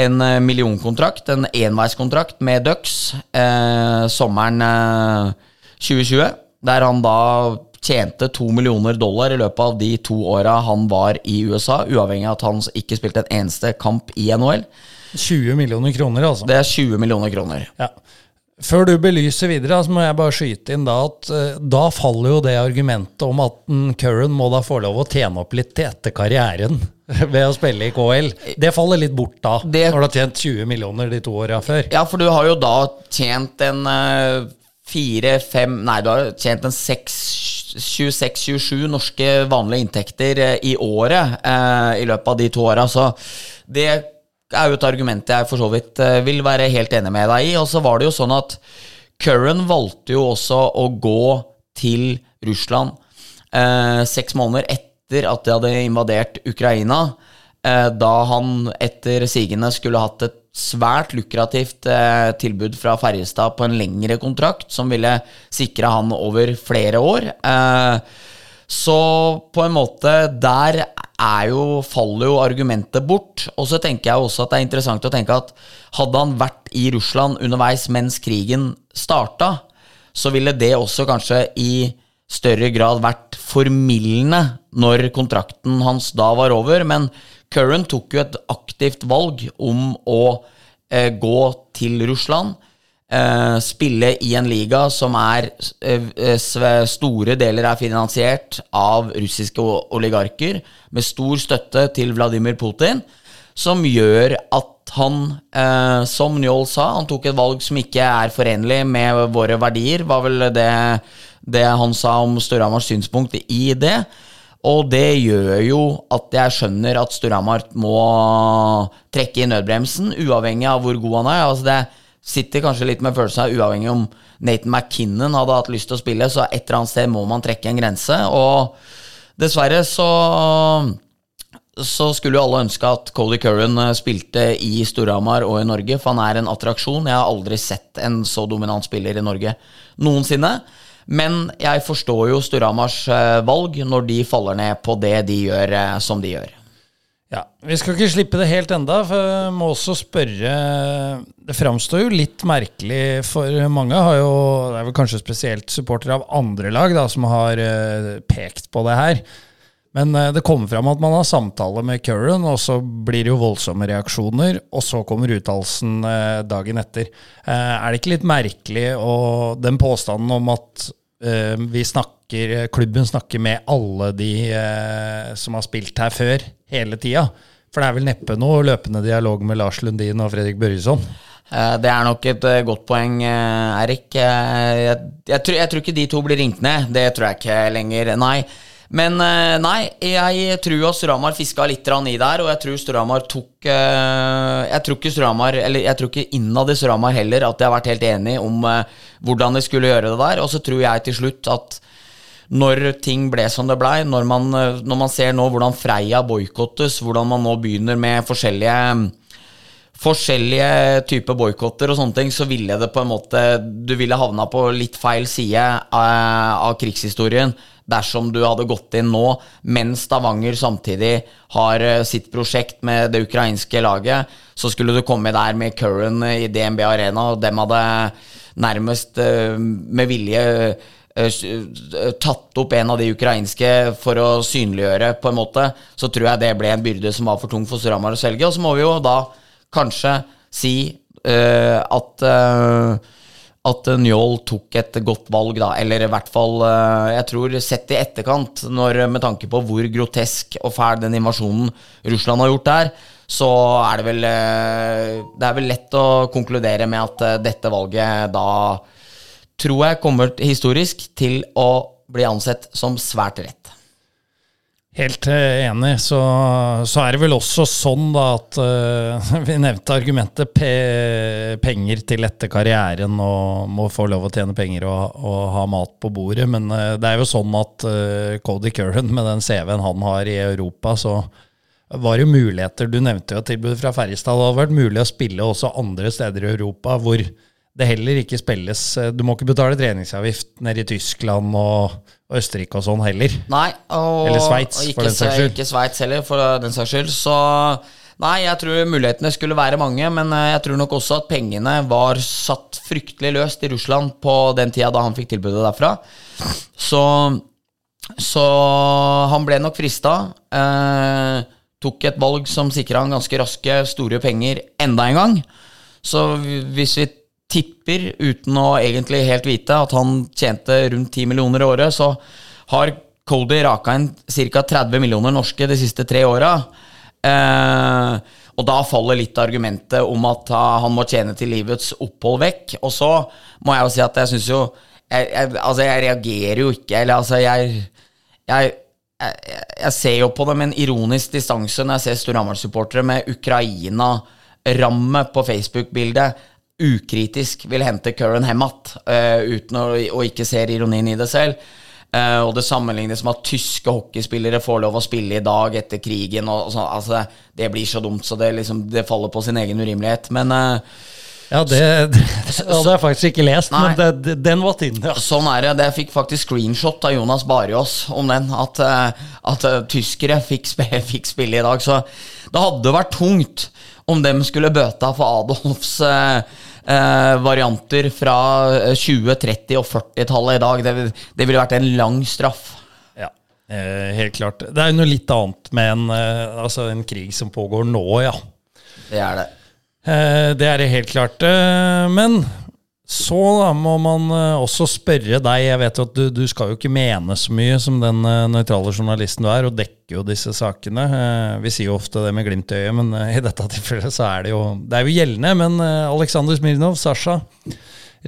en millionkontrakt, en enveiskontrakt med eh, sommeren eh, 2020. Der han da tjente to millioner dollar i løpet av de to åra han var i USA, uavhengig av at han ikke spilte en eneste kamp i NHL. 20 millioner kroner, altså. Det er 20 millioner kroner. Ja. Før du belyser videre, så må jeg bare skyte inn da at eh, da faller jo det argumentet om at Curran må da få lov å tjene opp litt til etter karrieren [LAUGHS] ved å spille i KL. Det faller litt bort da, Det- når du har tjent 20 millioner de to åra før. Ja, for du har jo da tjent en eh, fire-fem Nei, du har tjent en 26-27 norske vanlige inntekter eh, i året eh, i løpet av de to åra. Så det er jo et argument jeg for så vidt eh, vil være helt enig med deg i. Og så var det jo sånn at Curran valgte jo også å gå til Russland eh, seks måneder etter at de hadde invadert Ukraina. Eh, da han etter sigende skulle hatt et svært lukrativt eh, tilbud fra Ferjestad på en lengre kontrakt, som ville sikre han over flere år. Eh, Så på en måte der er jo, faller jo argumentet bort. Og så tenker jeg også at det er interessant å tenke at hadde han vært i Russland underveis mens krigen starta, så ville det også kanskje i større grad vært formildende når kontrakten hans da var over. Men Curran tok jo et aktivt valg om å eh, gå til Russland. Eh, spille i en liga som er eh, store deler er finansiert av russiske oligarker, med stor støtte til Vladimir Putin, som gjør at han, eh, som Njål sa, han tok et valg som ikke er forenlig med våre verdier, var vel det, det han sa om Storhamars synspunkt i det. Og det gjør jo at jeg skjønner at Storhamar må trekke i nødbremsen, uavhengig av hvor god han er. Altså det sitter kanskje litt med følelsen av uavhengig om Nathan McKinnon hadde hatt lyst til å spille, så et eller annet sted må man trekke en grense. Og dessverre så så skulle jo alle ønske at Cody Curran eh, spilte i Storhamar og i Norge, for han er en attraksjon. Jeg har aldri sett en så dominant spiller i Norge noensinne. Men jeg forstår jo Storhamars eh, valg når de faller ned på det de gjør eh, som de gjør. Ja, Vi skal ikke slippe det helt enda, for jeg må også spørre Det framstår jo litt merkelig for mange. Har jo, det er vel kanskje spesielt supportere av andre lag da, som har pekt på det her. Men det kommer fram at man har samtale med Curran, og så blir det jo voldsomme reaksjoner. Og så kommer uttalelsen dagen etter. Er det ikke litt merkelig og den påstanden om at Eh, vi snakker, klubben snakker med alle de eh, som har spilt her før, hele tida. For det er vel neppe noe løpende dialog med Lars Lundin og Fredrik Børjesson? Eh, det er nok et godt poeng, Erik. Jeg, jeg, jeg, tror, jeg, tror, ikke de to blir ringt ned. Det tror jeg ikke lenger, nei. Men nei, jeg tror at Storhamar fiska litt i der, og jeg tror Storhamar tok Jeg tror ikke Storhamar, eller jeg tror ikke innad i Storhamar heller, at de har vært helt enige om hvordan de skulle gjøre det der. Og så tror jeg til slutt at når ting ble som det blei, når, når, man ser nå hvordan Freia boikottes, hvordan man nå begynner med forskjellige forskjellige typer boikotter og sånne ting, så ville det på en måte Du ville havna på litt feil side av, av krigshistorien dersom du hadde gått inn nå, mens Stavanger samtidig har eh, sitt prosjekt med det ukrainske laget, så skulle du komme der med Curran i DNB Arena, og dem hadde nærmest uh, med vilje uh, tatt opp en av de ukrainske for å synliggjøre, på en måte, så tror jeg det ble en byrde som var for tung for Storhamar å svelge. Og så må vi jo da kanskje si uh, at at Njål tok et godt valg, da. Eller i hvert fall, jeg tror, sett i etterkant, når, med tanke på hvor grotesk og fæl den invasjonen Russland har gjort der, så er det vel eh, Det er vel lett å konkludere med at eh, dette valget da tror jeg kommer historisk til å bli ansett som svært rett. Helt eh, enig. Så, så, er det vel også sånn da at uh, [LAUGHS] Vi nevnte argumentet pe penger til etter karrieren og må få lov å tjene penger og, og ha mat på bordet. Men uh, det er jo sånn at uh, Cody Curran, med den CV-en han har i Europa, så var jo muligheter. Du nevnte jo tilbudet fra Ferjestad. Det hadde vært mulig å spille også andre steder i Europa hvor det heller ikke spilles Du må ikke betale treningsavgift nede i Tyskland og, Østerrike og sånn heller. Nei, og, Eller Sveits, for den saks skyld. Ikke Sveits heller, for den saks skyld. Så nei, jeg tror mulighetene skulle være mange, men eh, jeg tror nok også at pengene var satt fryktelig løst i Russland på den tida da han fikk tilbudet derfra. Så, så han ble nok frista. Eh, tok et valg som sikra han ganske raske, store penger enda en gang. Så hvis vi tipper, uten å egentlig helt vite, at han tjente rundt 10 millioner i året, så har Cody raka inn ca. 30 millioner norske de siste tre åra. Eh, og da faller litt argumentet om at han må tjene til livets opphold vekk. Og så må jeg jo si at jeg syns jo jeg, jeg, Altså, jeg reagerer jo ikke, eller altså, jeg, jeg jeg, ser jo på det med en ironisk distanse når jeg ser Storhamar-supportere med Ukraina-ramme på Facebook-bildet ukritisk vil hente Curran hjem igjen, uh, uten å og ikke ser ironien i det selv. Uh, og det sammenlignes med at tyske hockeyspillere får lov å spille i dag etter krigen. Og, og så, altså, det blir så dumt, så det, liksom, det, faller på sin egen urimelighet. Men uh, Ja, det, det, hadde jeg faktisk ikke lest, Nei. men det, den var tiden. ja. Sånn er det. Jeg fikk faktisk screenshot av Jonas Barjås om den. At, eh, at eh, tyskere fikk, [LAUGHS] fikk spille i dag. Så det hadde vært tungt om dem skulle bøta for Adolfs eh, eh, varianter fra eh, 20-, 30- og 40-tallet i dag. Det, det ville vært en lang straff. ja. Eh, helt klart. Det er jo noe litt annet med en, eh, altså en krig som pågår nå, ja. Det er det. Eh, det er det helt klart. Eh, men så da må man eh, også spørre deg. Jeg vet jo at du, du skal jo ikke mene så mye som den eh, nøytrale journalisten du er, og dekker jo disse sakene. Eh, vi sier jo ofte det med glimt i øyet, men i dette tilfellet så er det jo Det er jo gjeldende. Men Aleksandr Smirnov, Sasha,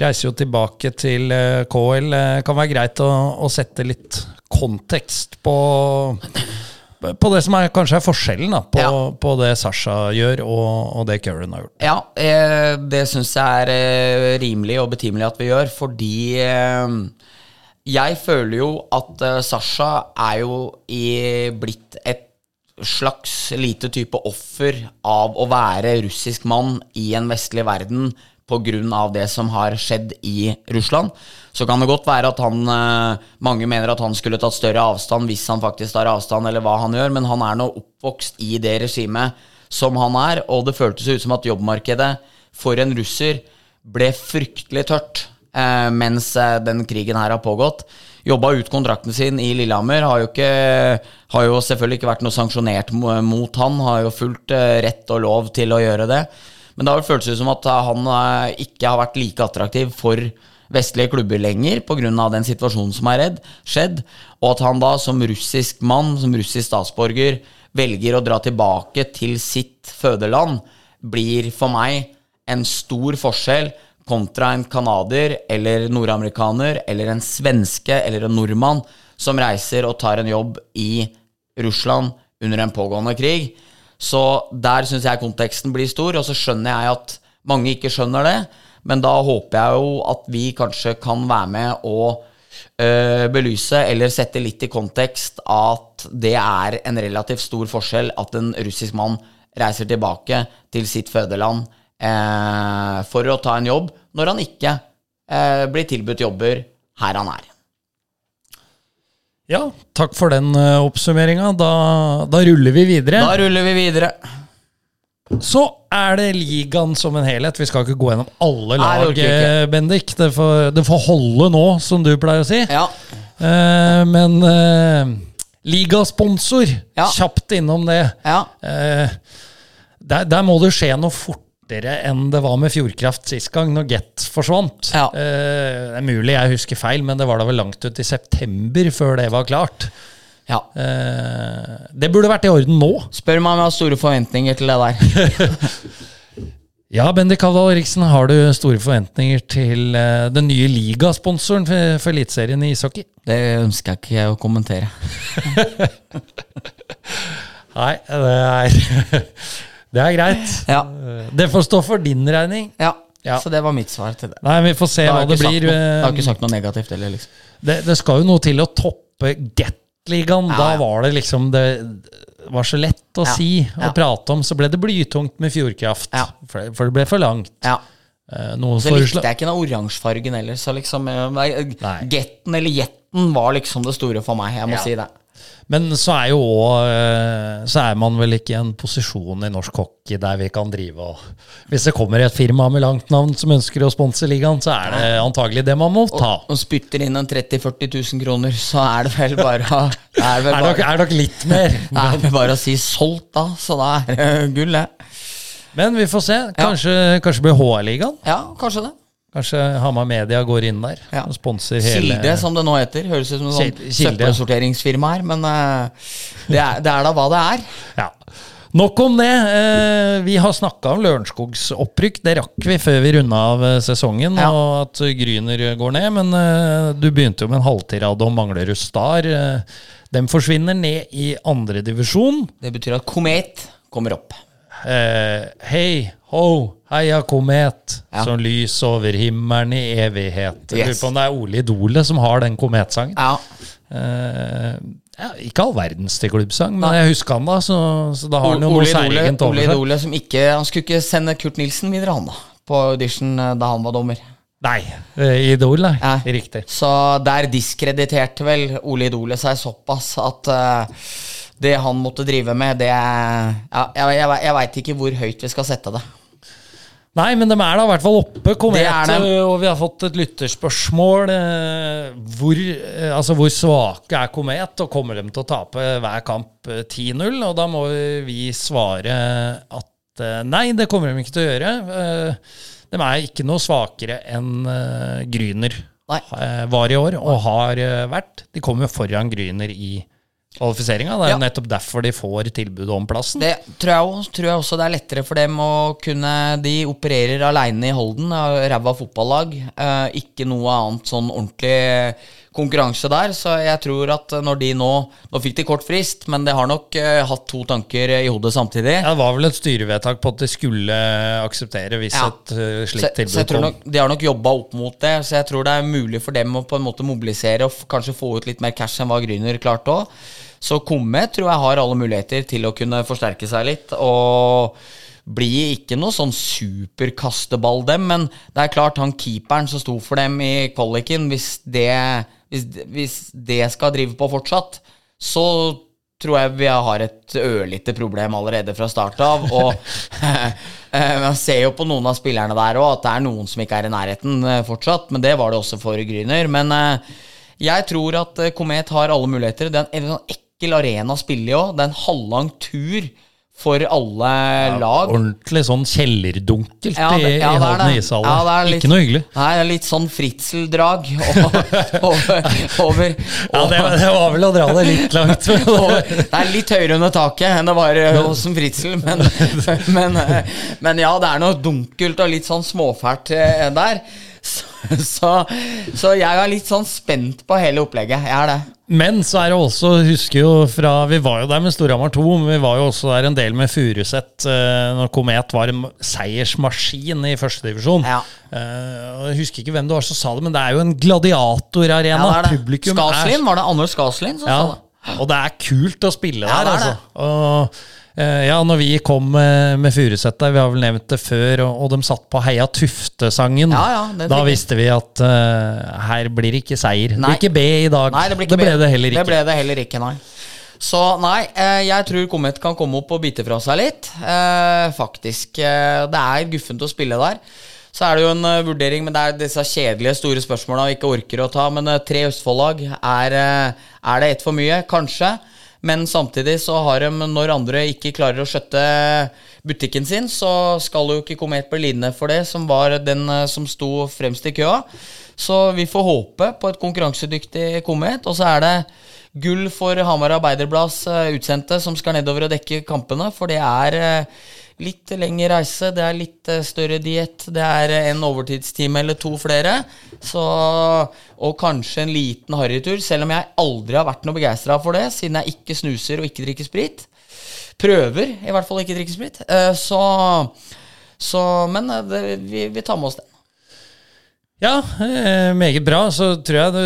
reiser jo tilbake til KL. Kan være greit å, å sette litt kontekst på på det som er, kanskje er forskjellen da, på, Ja. på det Sasha gjør, og, og det Curran har gjort. Ja, eh, det syns jeg er eh, rimelig og betimelig at vi gjør, fordi eh, jeg føler jo at eh, Sasha er jo i, blitt et slags lite type offer av å være russisk mann i en vestlig verden pga. det som har skjedd i Russland. Så kan det godt være at han eh, Mange mener at han skulle tatt større avstand hvis han faktisk tar avstand, eller hva han gjør, men han er nå oppvokst i det regimet som han er, og det føltes ut som at jobbmarkedet for en russer ble fryktelig tørt eh, mens eh, den krigen her har pågått. Jobba ut kontrakten sin i Lillehammer. Har jo, ikke, har jo selvfølgelig ikke vært noe sanksjonert mot han. Har jo fullt rett og lov til å gjøre det. Men det har føltes ut som at han eh, ikke har vært like attraktiv for vestlige klubber lenger pga. den situasjonen som har skjedd, og at han da som russisk mann, som russisk statsborger, velger å dra tilbake til sitt fødeland, blir for meg en stor forskjell kontra en canadier eller nordamerikaner eller en svenske eller en nordmann som reiser og tar en jobb i Russland under en pågående krig. Så der syns jeg konteksten blir stor, og så skjønner jeg at mange ikke skjønner det. Men da håper jeg jo at vi kanskje kan være med og øh, belyse eller sette litt i kontekst at det er en relativt stor forskjell at en russisk mann reiser tilbake til sitt fødeland eh, for å ta en jobb, når han ikke eh, blir tilbudt jobber her han er. Ja, takk for den uh, oppsummeringa. Da, da ruller vi videre. Da ruller vi videre. Så er det ligaen som en helhet. Vi skal ikke gå gjennom alle Nei, lag, ikke. eh, Bendik. Det får, det får holde nå, som du pleier å si. Ja. Eh, men eh, ligasponsor, Ja. kjapt innom det. ja. Eh, der, der må det skje noe fortere enn det var med Fjordkraft sist gang, når Get forsvant. Ja. Eh, det er mulig jeg husker feil, men det var da vel langt ut i september før det var klart. ja. Eh, det burde vært i orden nå. Spør meg om jeg har store forventninger til det der. [LAUGHS] Ja, Bendik Kavdal-Riksen, har du store forventninger til eh, den nye ligasponsoren for, for Eliteserien i ishockey? Det ønsker jeg ikke å kommentere. [LAUGHS] Nei, det er, [LAUGHS] det er greit. Ja. Eh, Det får stå for din regning. ja. Ja. Så det var mitt svar til det. Nei, vi får se hva det blir. noe- Jeg har ikke Eh, sagt noe negativt heller, liksom. Det, det skal jo noe til å toppe Get-ligaen. Ja, Da var det liksom Det var så lett å Ja, si og ja. prate om. Så ble det blytungt med Fjordkraft. Ja. For, for det ble for langt. Ja. Eh, så Så likte jeg ikke den oransjefargen heller. Så liksom eh, Getten eller Jetten var liksom det store for meg. Jeg må Ja. si det. Men så er jo òg Så er man vel ikke i en posisjon i norsk hockey der vi kan drive og Hvis det kommer et firma med langt navn som ønsker å sponse ligaen, så er det antagelig det man må ta. Og spytter inn en 30 000-40 000 kroner, så er det vel bare [LAUGHS] Er det nok, er nok litt mer. [LAUGHS] det er vel bare å si solgt, da. Så da er det gull, det. Men vi får se. Kanskje, kanskje blir HR-ligaen? Ja, kanskje det. Kanskje Hamar Media går inn der Ja. og sponser hele Kilde, som det nå heter. Høres ut som et sånt søppelsorteringsfirma her, men uh, det, er, det er da hva det er. Ja. Nok om det. Eh, Vi har snakka om Lørenskogs opprykk. Det rakk vi før vi runda av eh, sesongen, Ja. og at Gryner går ned. Men eh, du begynte jo med en halvtirade om Manglerud Star. De forsvinner ned i andredivisjon. Det betyr at Komet kommer opp. Eh, hei, ho, heia komet, Ja. som lys over himmelen i evighet. Jeg lurer på om det er Ole Idole som har den kometsangen. Ja, Eh, ja, ikke all verdens til klubbsang, men jeg husker han da, så, så da har han jo noe Ole særegent over seg. Idole som ikke Han skulle ikke sende Kurt Nilsen videre, han da. på audition eh, da han var dommer. Nei, eh, Idol, nei. Ja. Riktig. Så der diskrediterte vel Ole Idole seg såpass at uh, det han måtte drive med, det ja, Jeg, jeg, jeg veit ikke hvor høyt vi skal sette det. Nei, men de er da i hvert fall oppe, Komet. Og vi har fått et lytterspørsmål. eh, Hvor, eh, altså hvor svake er Komet, og kommer de til å tape hver kamp eh, 10-0? Og da må vi svare at eh, nei, det kommer de ikke til å gjøre. Eh, De er ikke noe svakere enn eh, Gryner Nei. eh, var i år, og har eh, vært. De kommer foran Gryner i kvalifiseringa. Det er Ja. jo nettopp derfor de får tilbudet om plassen. Det tror jeg, også, tror jeg også det er lettere for dem å kunne De opererer aleine i Holden, ræva fotballag. Eh, ikke noe annet sånn ordentlig konkurranse der. Så jeg tror at når de nå Nå fikk de kort frist, men det har nok eh, hatt to tanker i hodet samtidig. Ja, det var vel et styrevedtak på at de skulle akseptere hvis Ja. et uh, Så, slikt så tilbud tror kom. nok, De har nok jobba opp mot det, så jeg tror det er mulig for dem å på en måte mobilisere og kanskje få ut litt mer cash enn hva Grüner klarte òg. Så Komme tror jeg har alle muligheter til å kunne forsterke seg litt. Og bli ikke noe sånn superkasteball, dem, men det er klart han keeperen som sto for dem i kvaliken, hvis det, hvis, hvis det skal drive på fortsatt, så tror jeg vi har et ørlite problem allerede fra start av. Og [LAUGHS] eh, man ser jo på noen av spillerne der òg at det er noen som ikke er i nærheten eh, fortsatt, men det var det også for Gryner. Men eh, jeg tror at Komet har alle muligheter. Det er en sånn ekkel arena å spille i òg. Det er en halvlang tur for alle lag. Ordentlig sånn kjellerdunkelt Ja, det- ja, i Halden ishall. Ja, Ikke noe hyggelig. Nei, det er litt sånn fritzeldrag over, [LAUGHS] over, over Ja, det, det var vel å dra det litt langt. [LAUGHS] over Det er litt høyere under taket enn det var eh, hos en Fritzel, men, [LAUGHS] men, eh, men ja, det er noe dunkelt og litt sånn småfælt eh, der. [LAUGHS] Så, så, jeg er litt sånn spent på hele opplegget. Jeg er det. Men så er det også, husker jo fra Vi var jo der med Storhamar 2, men vi var jo også der en del med Furuset uh, når Komet var en seiersmaskin i førstedivisjon. Ja. Uh, jeg husker ikke hvem det var som sa det, men det er jo en gladiatorarena. Ja, det er det. Skaslin, var det Anders Skaslin som Ja, sa det? og det er kult å spille Ja, der, det er altså. Og, ja, når vi kom eh, med Furuset der, vi har vel nevnt det før, og, og de satt på Heia Tufte-sangen, Ja, ja, da visste vi at uh, her blir det ikke seier. Det blir ikke B i dag. Nei, det ble, ble det heller ikke. Det ble det heller ikke, nei. Så nei, eh, jeg tror Komet kan komme opp og bite fra seg litt. Eh, faktisk. Eh, det er guffent å spille der. Så er det jo en eh, vurdering, men det er disse kjedelige store spørsmåla vi ikke orker å ta. Men eh, tre Østfold-lag, er, eh, er det ett for mye? Kanskje. Men samtidig så har de, når andre ikke klarer å skjøtte butikken sin, så skal jo ikke Komet bli lidende for det, som var den eh, som sto fremst i køa. Så vi får håpe på et konkurransedyktig Komet. Og så er det gull for Hamar Arbeiderblads eh, utsendte som skal nedover og dekke kampene, for det er eh, litt lengre reise, det er litt eh, større diett, det er eh, en overtidstime eller to flere. Så, og kanskje en liten harrytur, selv om jeg aldri har vært noe begeistra for det, siden jeg ikke snuser og ikke drikker sprit. Prøver i hvert fall ikke drikke sprit. Eh, Så, så Men det, vi, vi tar med oss det. Ja, eh, meget bra. Så tror jeg det,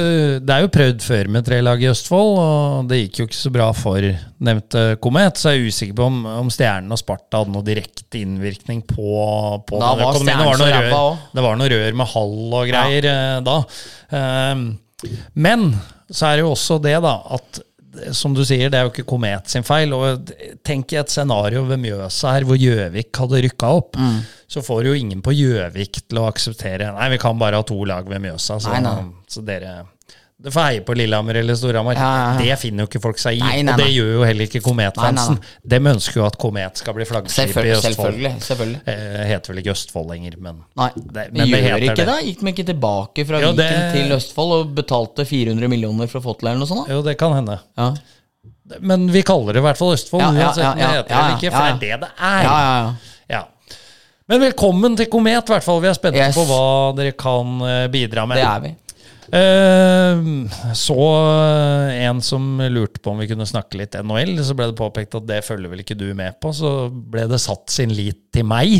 det er jo prøvd før med tre lag i Østfold, og det gikk jo ikke så bra for nevnte Komet. Så jeg er usikker på om, om Stjernen og Sparta hadde noe direkte innvirkning på, på Da var det, var noe rør, også. det var noe rør med hall og greier eh, da. Eh, men så er det jo også det, da, at som du sier, det er jo ikke Komet sin feil. og Tenk i et scenario ved Mjøsa her hvor Gjøvik hadde rykka opp. Mm. Så får jo ingen på Gjøvik til å akseptere Nei, vi kan bare ha to lag ved Mjøsa. Så, Nei, nei. så dere det får heie på Lillehammer eller Storhamar. Ja, ja, ja. Det finner jo ikke folk seg i. Nei, nei, Og det nei. gjør jo heller ikke Komet-fansen. De ønsker jo at Komet skal bli flaggskip i. Østfold. selvfølgelig, selvfølgelig. Eh, heter vel ikke Østfold lenger, men Nei, Det- men men det gjør ikke det. det? Gikk de ikke tilbake fra Jo, Viken det- til Østfold og betalte 400 millioner for å få til eller noe sånt? da? jo, det kan hende. Ja. Men vi kaller det i hvert fall Østfold, Ja, ja, ja, ja, ja, ja, ja, ja. ja, ja, ja. Ja. Men velkommen til Komet, i hvert fall. Vi er spente Yes. på hva dere kan eh, bidra med. Det er vi. Eh, så eh, en som lurte på om vi kunne snakke litt NHL, så ble det påpekt at det følger vel ikke du med på. Så ble det satt sin lit til meg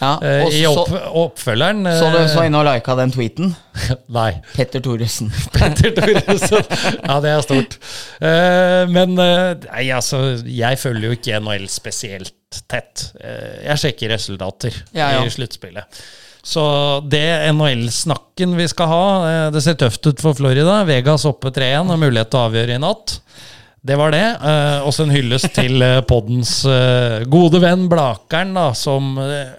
Ja, eh, i så- opp, oppfølgeren. Så du eh, så inne og lika den tweeten? [LAUGHS] Nei. Petter Thoresen. [LAUGHS] Petter Thoresen. Ja, det er stort. Eh, men eh, nei, altså, jeg følger jo ikke NHL spesielt tett. Eh, jeg sjekker resultater Ja, ja. i sluttspillet. Så det NHL-snakken vi skal ha, eh, det ser tøft ut for Florida. Vegas oppe 3-1 og mulighet til å avgjøre i natt. Det var det. Eh, også en hyllest til eh, poddens eh, gode venn Blakeren, da, som eh,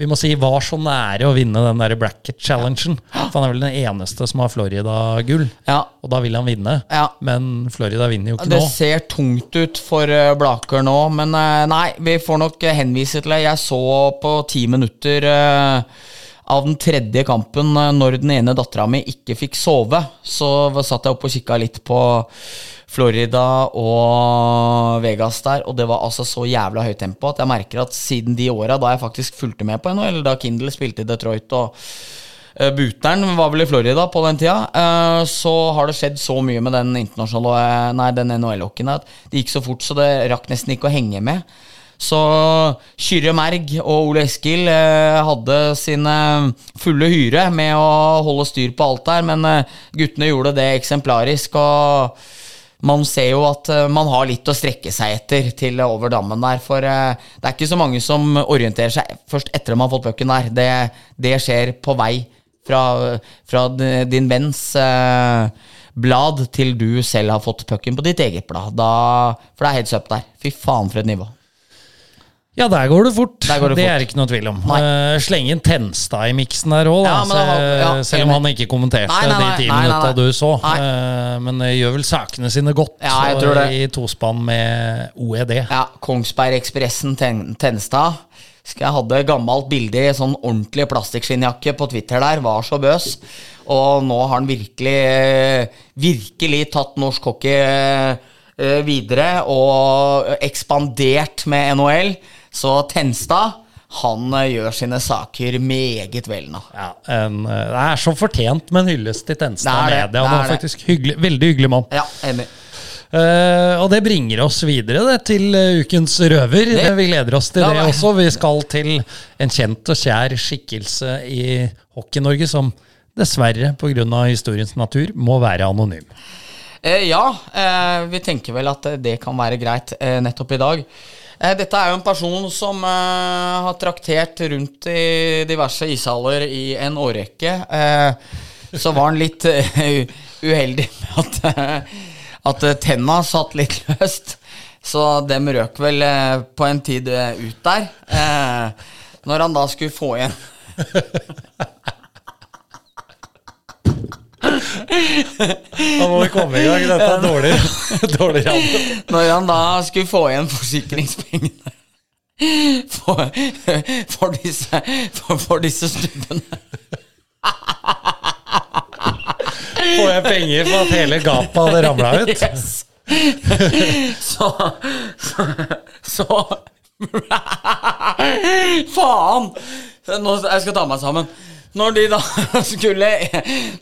vi må si var så nære å vinne den der bracket-challengen. For han er vel den eneste som har Florida-gull, Ja, og da vil han vinne. ja. Men Florida vinner jo ikke Det nå. ser tungt ut for eh, Blaker nå, men eh, nei, vi får nok eh, henvise til det. Jeg så på ti minutter av den tredje kampen når den ene dattera mi ikke fikk sove. Så satt jeg oppe og kikka litt på Florida og Vegas der, og det var altså så jævla høyt tempo at jeg merker at siden de åra da jeg faktisk fulgte med på NHL, da Kindle spilte i Detroit og Butern Buteren var vel i Florida på den tida. eh, Så har det skjedd så mye med den internasjonale eh, Nei, den NHL-hockeyen at det gikk så fort så det rakk nesten ikke å henge med. Så Kyrre Merg og Ole Eskil eh, hadde sine fulle hyre med å holde styr på alt der, men eh, guttene gjorde det eksemplarisk. og man ser jo at eh, man har litt å strekke seg etter til over dammen der. For eh, det er ikke så mange som orienterer seg først etter at man har fått pucken der. Det, det skjer på vei fra, fra din venns eh, blad til du selv har fått pucken på ditt eget blad. Da, for det er heads up der. Fy faen for et nivå. Ja, der går det fort. Går det det fort. er ikke noe tvil om. Uh, Eh, slenge inn Tenstad i miksen der òg, Ja, men ja, selv om han ikke kommenterte Nei, nei, nei, de ti minutta du så. Eh, men det gjør vel sakene sine godt Ja, jeg tror eh, det. i tospann med OED. Ja, Kongsbergekspressen ten, Tenstad. Skal jeg hadde gammelt bilde i sånn ordentlig plastikkskinnjakke på Twitter der. Var så bøs. Og nå har han virkelig eh, Virkelig tatt norsk hockey eh, eh, videre og ekspandert med NHL. Så Tenstad, han eh, gjør sine saker meget vel nå. Ja, en, eh, det er så fortjent med en hyllest til Tenstad Det er Media. Han er faktisk hyggelig, veldig hyggelig mann. Ja, enig. Uh, og det bringer oss videre det, til ukens røver. Det, vi gleder oss til Ja, det også. Vi skal til en kjent og kjær skikkelse i Hockey-Norge som dessverre, pga. historiens natur, må være anonym. Uh, ja, uh, vi tenker vel at det kan være greit nettopp i dag. Eh, dette er jo en person som eh, har traktert rundt i diverse ishaller i en årrekke. Eh, så var han litt uh, uheldig med at, at tenna satt litt løst. Så dem røk vel på en tid ut der. Når han da skulle få igjen [LAUGHS] Da må vi komme i gang. Dette er dårlig, [LAUGHS] dårlig radio. Når han da skulle få igjen forsikringspengene for, for, disse, for, for disse stubbene Får jeg penger for at hele gapet hadde ramla ut? Yes. Så Så, så Faen! Nå, jeg skal ta meg sammen. Når de da [LAUGHS] skulle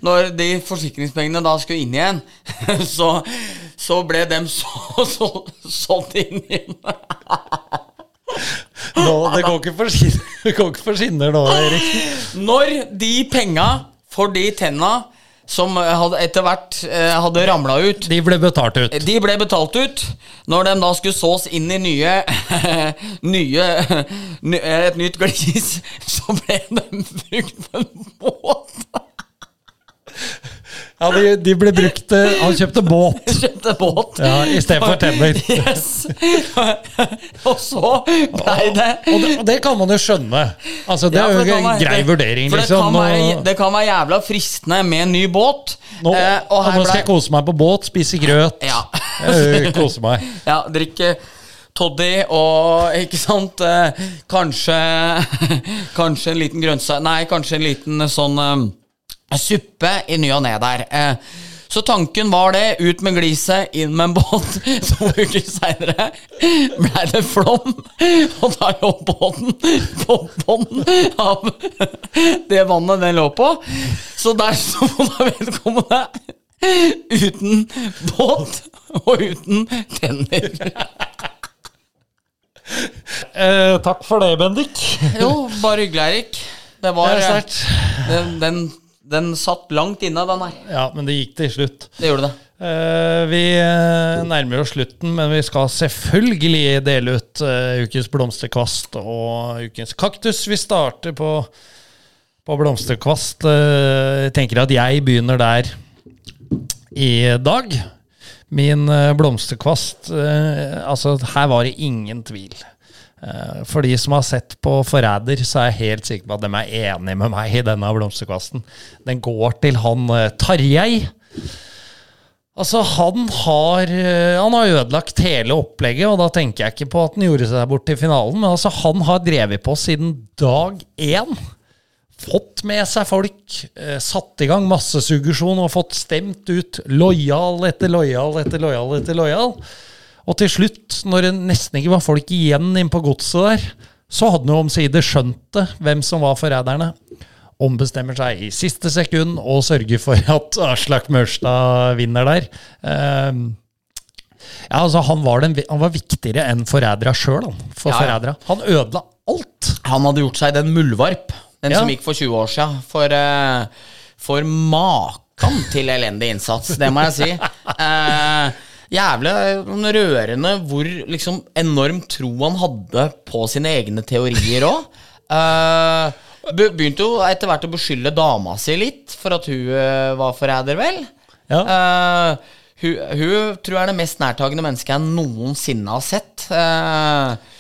Når de forsikringspengene da skulle inn igjen, [LAUGHS] så, så ble dem så, [LAUGHS] så, solgt inn igjen. Nå, det går ikke for skinner, det går ikke for skinner nå, Erik. Når de penga for de tenna som hadde etter hvert eh, hadde ramla ut De ble betalt ut. De ble betalt ut. Når de da skulle sås inn i nye, [LAUGHS] nye Et nytt glis, [LAUGHS] så ble de brukt på en måte. Ja, de, de ble brukt eh, Han kjøpte [LAUGHS] båt Kjøpte båt. ja, istedenfor tenner. [LAUGHS] Yes. [LAUGHS] Og så blei det Og det, og det kan man jo skjønne. Altså, det Ja, er jo en grei vurdering, for det liksom. Kan være, det kan være jævla fristende med en ny båt. nå, eh, og og nå skal jeg kose meg på båt, spise grøt. Ja. kose meg. Ja, drikke toddy og ikke sant eh, Kanskje Kanskje en liten grønnsak Nei, kanskje en liten sånn eh, suppe i ny og ne der. Eh, så tanken var det. Ut med gliset, inn med en båt. [LAUGHS] To uker seinere blei det flom, og da lå båten på bånn av det vannet den lå på. Så der sto da vedkommende uten båt og uten tenner. Eh, takk for det, Bendik. Jo, bare hyggelig, Eirik. Det var Det den, den, den satt langt inne, den her. Ja, men det gikk til slutt. Det gjorde det. Uh, vi eh, nærmer oss slutten, men vi skal selvfølgelig dele ut uh, ukens blomsterkvast og ukens kaktus. Vi starter på på Blomsterkvast. Eh, Jeg tenker at jeg begynner der i dag. Min blomsterkvast Altså, her var det ingen tvil. Eh, For de som har sett på Forræder, så er jeg helt sikker på at de er enig med meg i denne blomsterkvasten. Den går til han eh, Tarjei. Altså, han har, eh, han har ødelagt hele opplegget, og da tenker jeg ikke på at han gjorde seg bort til finalen, men altså, han har drevet på siden dag én. Fått med seg folk, satt i gang massesuggesjon og fått stemt ut lojal etter lojal etter lojal etter lojal. Og til slutt, når det nesten ikke var folk igjen inn på godset der, så hadde han jo omsider skjønt det, hvem som var forræderne. Ombestemmer seg i siste sekund og sørger for at Aslak Mørstad vinner der. Uh, ja, altså han var, den, han var viktigere enn forrædera sjøl. For Ja, ja. Han ødela alt. Han hadde gjort seg den muldvarp, den Ja. som gikk for 20 år siden. For, uh, for maken til elendig innsats, det må jeg si. [LAUGHS] Eh, jævlig rørende hvor liksom enorm tro han hadde på sine egne teorier òg. [LAUGHS] begynte jo etter hvert å beskylde dama si litt for at hun uh, var forræder, vel. Ja. Uh, hun, hun tror jeg er det mest nærtagende mennesket jeg noensinne har sett. Eh,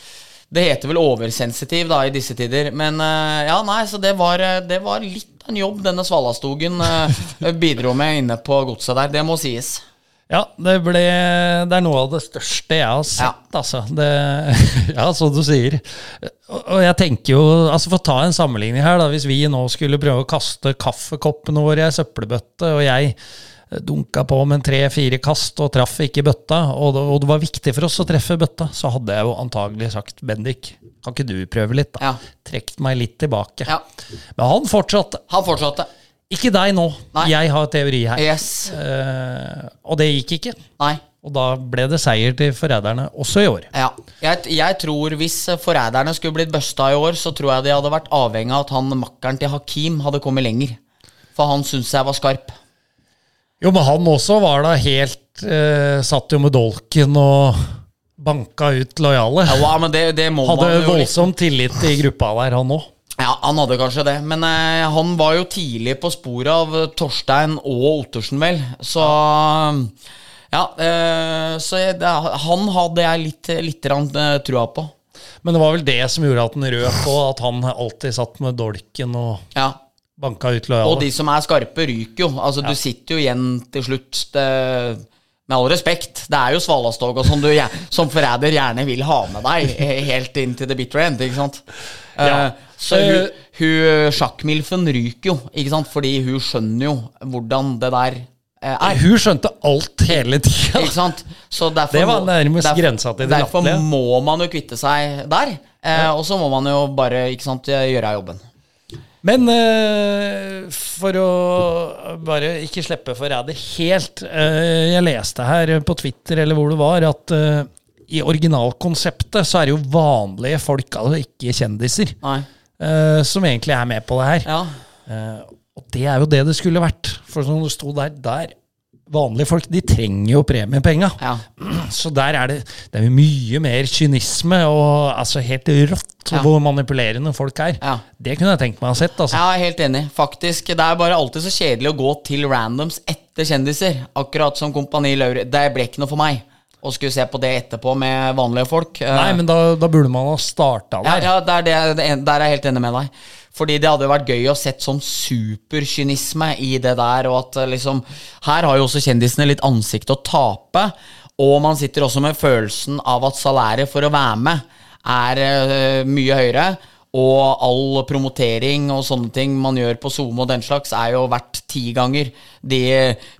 det heter vel oversensitiv da i disse tider. Men eh, ja, nei, så det var, eh, det var litt av en jobb denne Svalastogen eh, [LAUGHS] bidro med inne på godset der. Det må sies. Ja, det, ble, det er noe av det største jeg har sett, altså. Det, [LAUGHS] ja, som du sier. Og jeg tenker jo, altså for å ta en sammenligning her, da, hvis vi nå skulle prøve å kaste kaffekoppene våre i ei søppelbøtte, og jeg dunka på med tre-fire kast og traff ikke bøtta, og det, og det var viktig for oss å treffe bøtta, så hadde jeg jo antagelig sagt Bendik, kan ikke du prøve litt, da? Ja. Trekt meg litt tilbake. Ja. Men han fortsatte. Han fortsatte. Ikke deg nå. Nei. Jeg har teori her. Yes. Eh, og det gikk ikke. Nei. Og da ble det seier til forræderne også i år. Ja. Jeg, jeg tror hvis forræderne skulle blitt busta i år, så tror jeg de hadde vært avhengig av at han makkeren til Hakim hadde kommet lenger. For han syntes jeg var skarp. Jo, men han også var da helt eh, Satt jo med dolken og banka ut lojale. Ja, men det, det må Hadde man jo voldsom tillit i gruppa der, han òg. Ja, han hadde kanskje det, men eh, han var jo tidlig på sporet av eh, Torstein og Ottersen, vel. Så ja, eh, så jeg, det, han hadde jeg litt, litt grann, eh, trua på. Men det var vel det som gjorde at han røk på, at han alltid satt med dolken og Ja. banka ut Og de som er skarpe, ryker jo. Altså, Du sitter jo igjen til slutt. Det, med all respekt, det er jo Svalastog som du som forræder gjerne vil ha med deg eh, helt inn til the bitter end, ikke sant? Ja. Ja. Så hun, hun sjakkmilfen ryker jo, ikke sant? Fordi hun skjønner jo hvordan det der eh, er. Hun skjønte alt hele tida. Ikke sant? Så derfor, Det var nærmest derfor- grensa til det Derfor må man jo kvitte seg der. Eh, Og så må man jo bare ikke sant, gjøre jobben. Men eh, for å bare ikke slippe forræder helt eh, Jeg leste her på Twitter eller hvor det var, at eh, i originalkonseptet så er det jo vanlige folk, altså ikke kjendiser, Nei. Eh, som egentlig er med på det her. Ja. Uh, og det er jo det det skulle vært. For som det sto der, der Vanlige folk de trenger jo premiepenga. ja. [CLEARS THROAT] Så der er det, det er mye mer kynisme og altså helt rått Ja. hvor manipulerende folk er. Ja. Det kunne jeg tenkt meg å ha sett. Altså. Er helt enig. Faktisk, Det er bare alltid så kjedelig å gå til randoms etter kjendiser. Akkurat som Kompani Lauri. Det ble ikke noe for meg å skulle se på det etterpå med vanlige folk. Eh, Nei, men da, da burde man ha starta der. ja, ja er det, det er- der er jeg helt enig med deg. Fordi det hadde vært gøy å sett sånn superkynisme i det der. Og at eh, liksom Her har jo også kjendisene litt ansikt å tape. Og man sitter også med følelsen av at salæret for å være med er eh, mye høyere. Og all promotering og sånne ting man gjør på SoMe og den slags, er jo verdt ti ganger de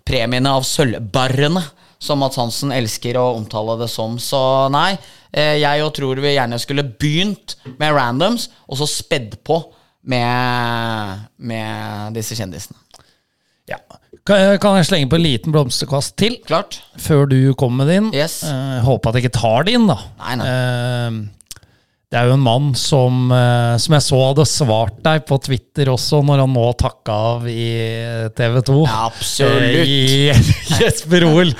premiene av sølvbarrene som Mads Hansen elsker å omtale det som. Så nei, eh, jeg jo tror vi gjerne skulle begynt med randoms, og så spedd på med, med disse kjendisene. Ja. Kan, jeg- slenge på en liten blomsterkvast til Klart? før du kommer med din? Yes. Eh, håper at jeg ikke tar din, da. Nei, nei. Eh, det er jo en mann som, eh, som jeg så hadde svart deg på Twitter også, når han nå takka av i TV 2. Ja, absolutt. Eh, [LAUGHS] Jesper Hoel.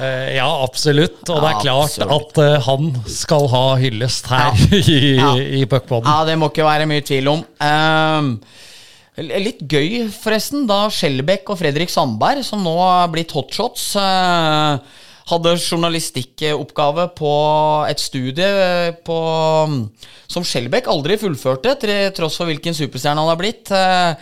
Eh, ja, absolutt. Og det er klart Absolutt. at eh, han skal ha hyllest her [LAUGHS] i, Ja. i puckpodden. Ja, det må ikke være mye tvil om. Um, Litt gøy, forresten, da Skjelbæk og Fredrik Sandberg, som nå har blitt hotshots, eh, hadde journalistikkoppgave på et studie eh, på, som Skjelbæk aldri fullførte, til tross for hvilken superstjerne han har blitt. eh,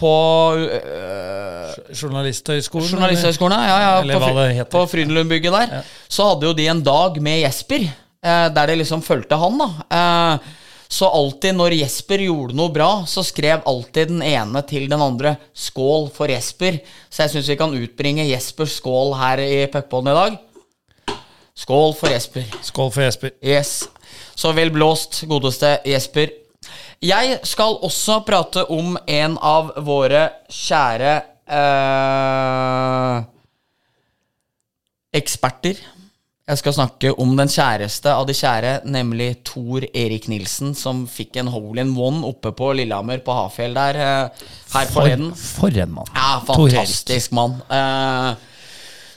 På øh, Journalisthøgskolen? Journalisthøgskolen, ja. ja Eller på, hva det heter. på Frydenlundbygget der. Så hadde jo de en dag med Jesper, eh, der de liksom fulgte han, da. Eh, så alltid når Jesper gjorde noe bra, så skrev alltid den ene til den andre 'skål for Jesper'. Så jeg syns vi kan utbringe Jespers skål her i Puckpodden i dag. Skål for Jesper. Skål for Jesper. Yes. Så vel blåst, godeste Jesper. Jeg skal også prate om en av våre kjære eh, eksperter. Jeg skal snakke om den kjæreste av de kjære, nemlig Tor Erik Nilsen, som fikk en hole in one oppe på Lillehammer, på Hafjell der, her for, forleden. For en mann. Ja, fantastisk mann. Eh,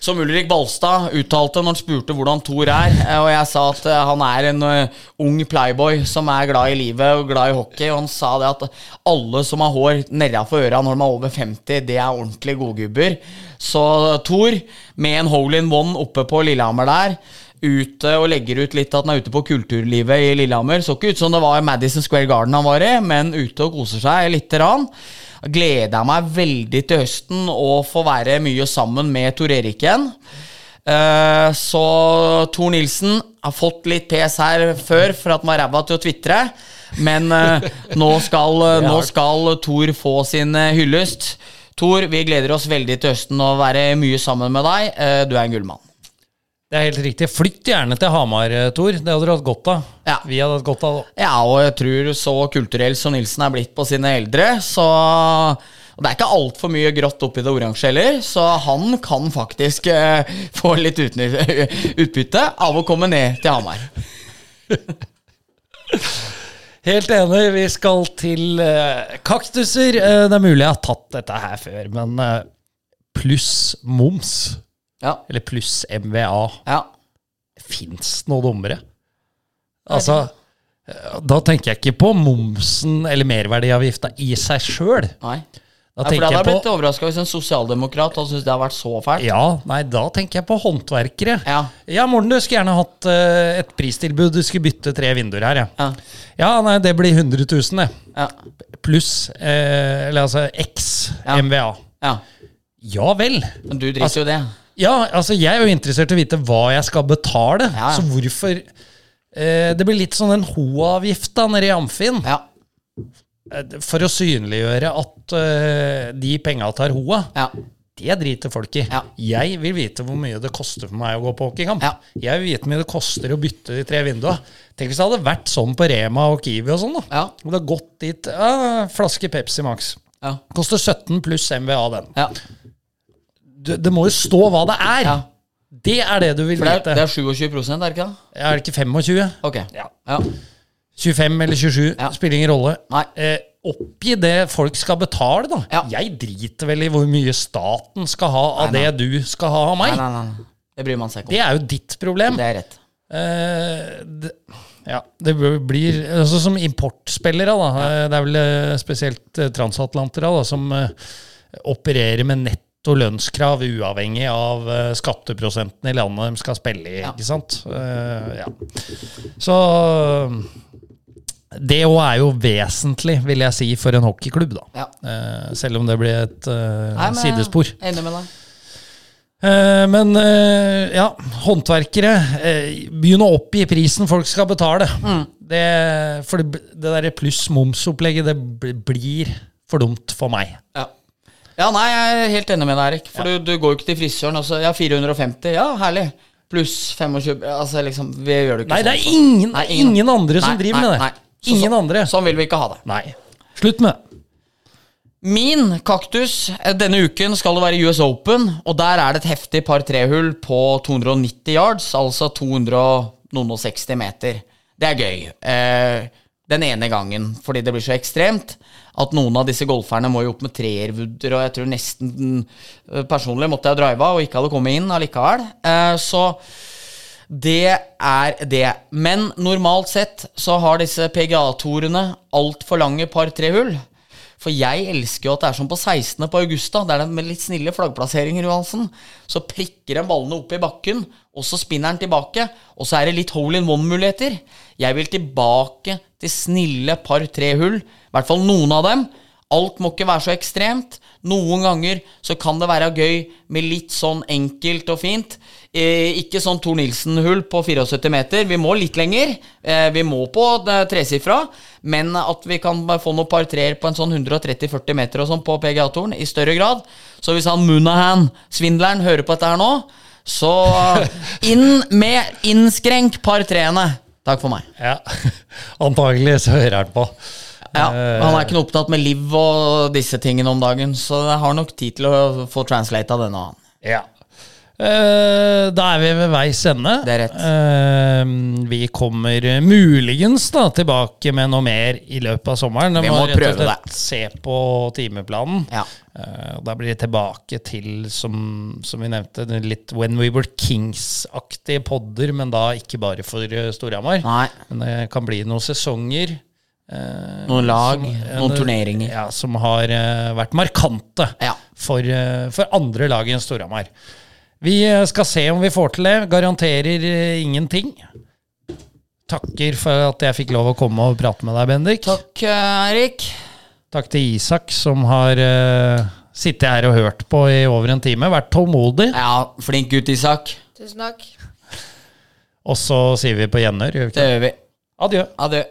som Ulrik Balstad uttalte når han spurte hvordan Thor er, eh, og jeg sa at eh, han er en eh, ung playboy som er glad i livet og glad i hockey, og han sa det at alle som har hår nedafor øra når de er over 50, det er ordentlig godgubber. Så Thor, med en hole in one oppe på Lillehammer der, ute og legger ut litt at han er ute på kulturlivet i Lillehammer. Så ikke ut som det var Madison Square Garden han var i, men ute og koser seg lite grann. Gleder jeg meg veldig til høsten og få være mye sammen med Tor Erik igjen. Eh, så Tor Nilsen har fått litt pes her før for at han var ræva til å tvitre. Men eh, nå, skal, nå skal Tor få sin eh, hyllest. Tor, vi gleder oss veldig til høsten og være mye sammen med deg. Eh, du er en gullmann. Det er helt riktig. Flytt gjerne til Hamar, eh, Tor. Det hadde du hatt godt av. Ja. Vi hadde hatt godt av det. Ja, og jeg tror så kulturell som Nilsen er blitt på sine eldre, så og det er ikke altfor mye grått oppi det oransje heller, så han kan faktisk eh, få litt [LAUGHS] utbytte av å komme ned til Hamar. [LAUGHS] Helt enig. Vi skal til eh, kaktuser. Eh, det er mulig jeg har tatt dette her før, men eh, pluss moms, Ja. eller pluss MVA, ja. fins det noe dummere? Altså, eh, da tenker jeg ikke på momsen eller merverdiavgifta i seg sjøl. Da nei, for det hadde jeg blitt overraska hvis en sosialdemokrat hadde syntes det hadde vært så fælt. ja, nei, da tenker jeg på håndverkere. Ja. Ja, Morten, du skulle gjerne hatt uh, et pristilbud. Du skulle bytte tre vinduer her, ja. Ja. Ja, nei, det blir 100 000, det. Ja. Pluss eh, Eller altså X. MVA. ja. Ja vel. Men du driter jo det. Ja, altså jeg er jo interessert i å vite hva jeg skal betale. Ja, ja. Så hvorfor eh, Det blir litt sånn den ho-avgift da nede i Amfin. Ja. Eh, For å synliggjøre at eh, de penga tar hoa. Ja. Det driter folk i. Ja. Jeg vil vite hvor mye det koster for meg å gå på hockeykamp. Ja. Jeg vil vite hvor mye det koster å bytte de tre vinduene. Tenk hvis det hadde vært sånn på Rema og Kiwi og sånn. da. Ja. Og det hadde gått dit ja, Flaske Pepsi Max. Ja. Koster 17 pluss MVA, den. Du, det må jo stå hva det er. ja. Det er det du vil For det er, vite. det er 27 er det ikke det? Er det ikke 25? Ok. Ja. Ja. 25 eller 27, Ja. spiller ingen rolle. Nei. Eh, oppgi det folk skal betale, da. Ja. Jeg driter vel i hvor mye staten skal ha av Nei, nei. det du skal ha av meg. Nei, nei, nei. Det bryr man seg ikke om. Det er jo ditt problem. Det er rett. Eh, det, ja, det blir altså Som importspillere, da. eh, Det er vel eh, spesielt eh, transatlantere da, som eh, opererer med netto lønnskrav uavhengig av eh, skatteprosenten i landet de skal spille i. Ja. ikke sant? Uh, ja. Så det òg er jo vesentlig, vil jeg si, for en hockeyklubb, da. Ja. Uh, selv om det blir et uh, Nei, men- sidespor. Enig med deg. Men ja, håndverkere Begynn å oppgi prisen folk skal betale. Mm. Det, for det, det der pluss moms-opplegget, det blir for dumt for meg. Ja. Ja, nei, jeg er helt enig med deg, Erik. For du, du går jo ikke til frisøren og så Ja, 450. Ja, herlig. Pluss 25 Altså, liksom, vi gjør det ikke Nei, det er sånn. ingen, Nei, ingen, andre som Nei, driver nei, med det. Så- ingen så- andre. Sånn vil vi ikke ha det. Nei. Slutt med det. Min kaktus eh, denne uken skal det være US Open, og der er det et heftig par trehull på 290 yards, altså 260 meter. Det er gøy. Eh, den ene gangen, fordi det blir så ekstremt at noen av disse golferne må jo opp med treervudder, og jeg tror nesten eh, Personlig måtte jeg drive av og ikke hadde kommet inn allikevel. Eh, så det er det. Men normalt sett så har disse PGA-torene altfor lange par-tre hull. For jeg elsker jo at det er som på 16. på Augusta. Det er det med litt snille flaggplasseringer, Johansen. Så prikker en ballene opp i bakken, og så spinner den tilbake. Og så er det litt hole in one-muligheter. Jeg vil tilbake til snille par-tre hull. I hvert fall noen av dem. Alt må ikke være så ekstremt. Noen ganger så kan det være gøy med litt sånn enkelt og fint. Eh, ikke sånn Tor Nilsen-hull på 74 meter. Vi må litt lenger. Eh, vi må på det tresifra. Men at vi kan få noen par treer på en sånn 130-40 meter og sånn på PGA-toren i større grad. Så hvis han Munahan, svindleren, hører på dette her nå, så [LAUGHS] inn med innskrenk par treene. Takk for meg. Ja, [LAUGHS] antagelig så hører han på. Ja, Han er ikke noe opptatt med liv og disse tingene om dagen, så jeg har nok tid til å få translata denne. han. Ja. Eh, da er vi ved veis ende. Det er rett. Eh, vi kommer muligens da tilbake med noe mer i løpet av sommeren. Vi må rett og prøve slett det. Se på timeplanen. Ja. Eh, da blir det tilbake til, som, som vi nevnte, litt When We Were Kings-aktige podder, men da ikke bare for eh, Storhamar. Men det kan bli noen sesonger. Eh, Noen lag, som- noen turneringer. Ja, som har eh, vært markante Ja. for, eh, for andre lag enn Storhamar. Vi eh, skal se om vi får til det. Garanterer eh, ingenting. Takker for at jeg fikk lov å komme og prate med deg, Bendik. Takk, Erik. Takk til Isak, som har sittet her og hørt på i over en time. Vært tålmodig. Ja, flink gutt, Isak. Tusen takk. Og så sier vi på gjenhør. Det gjør vi. Adjø. Adjø.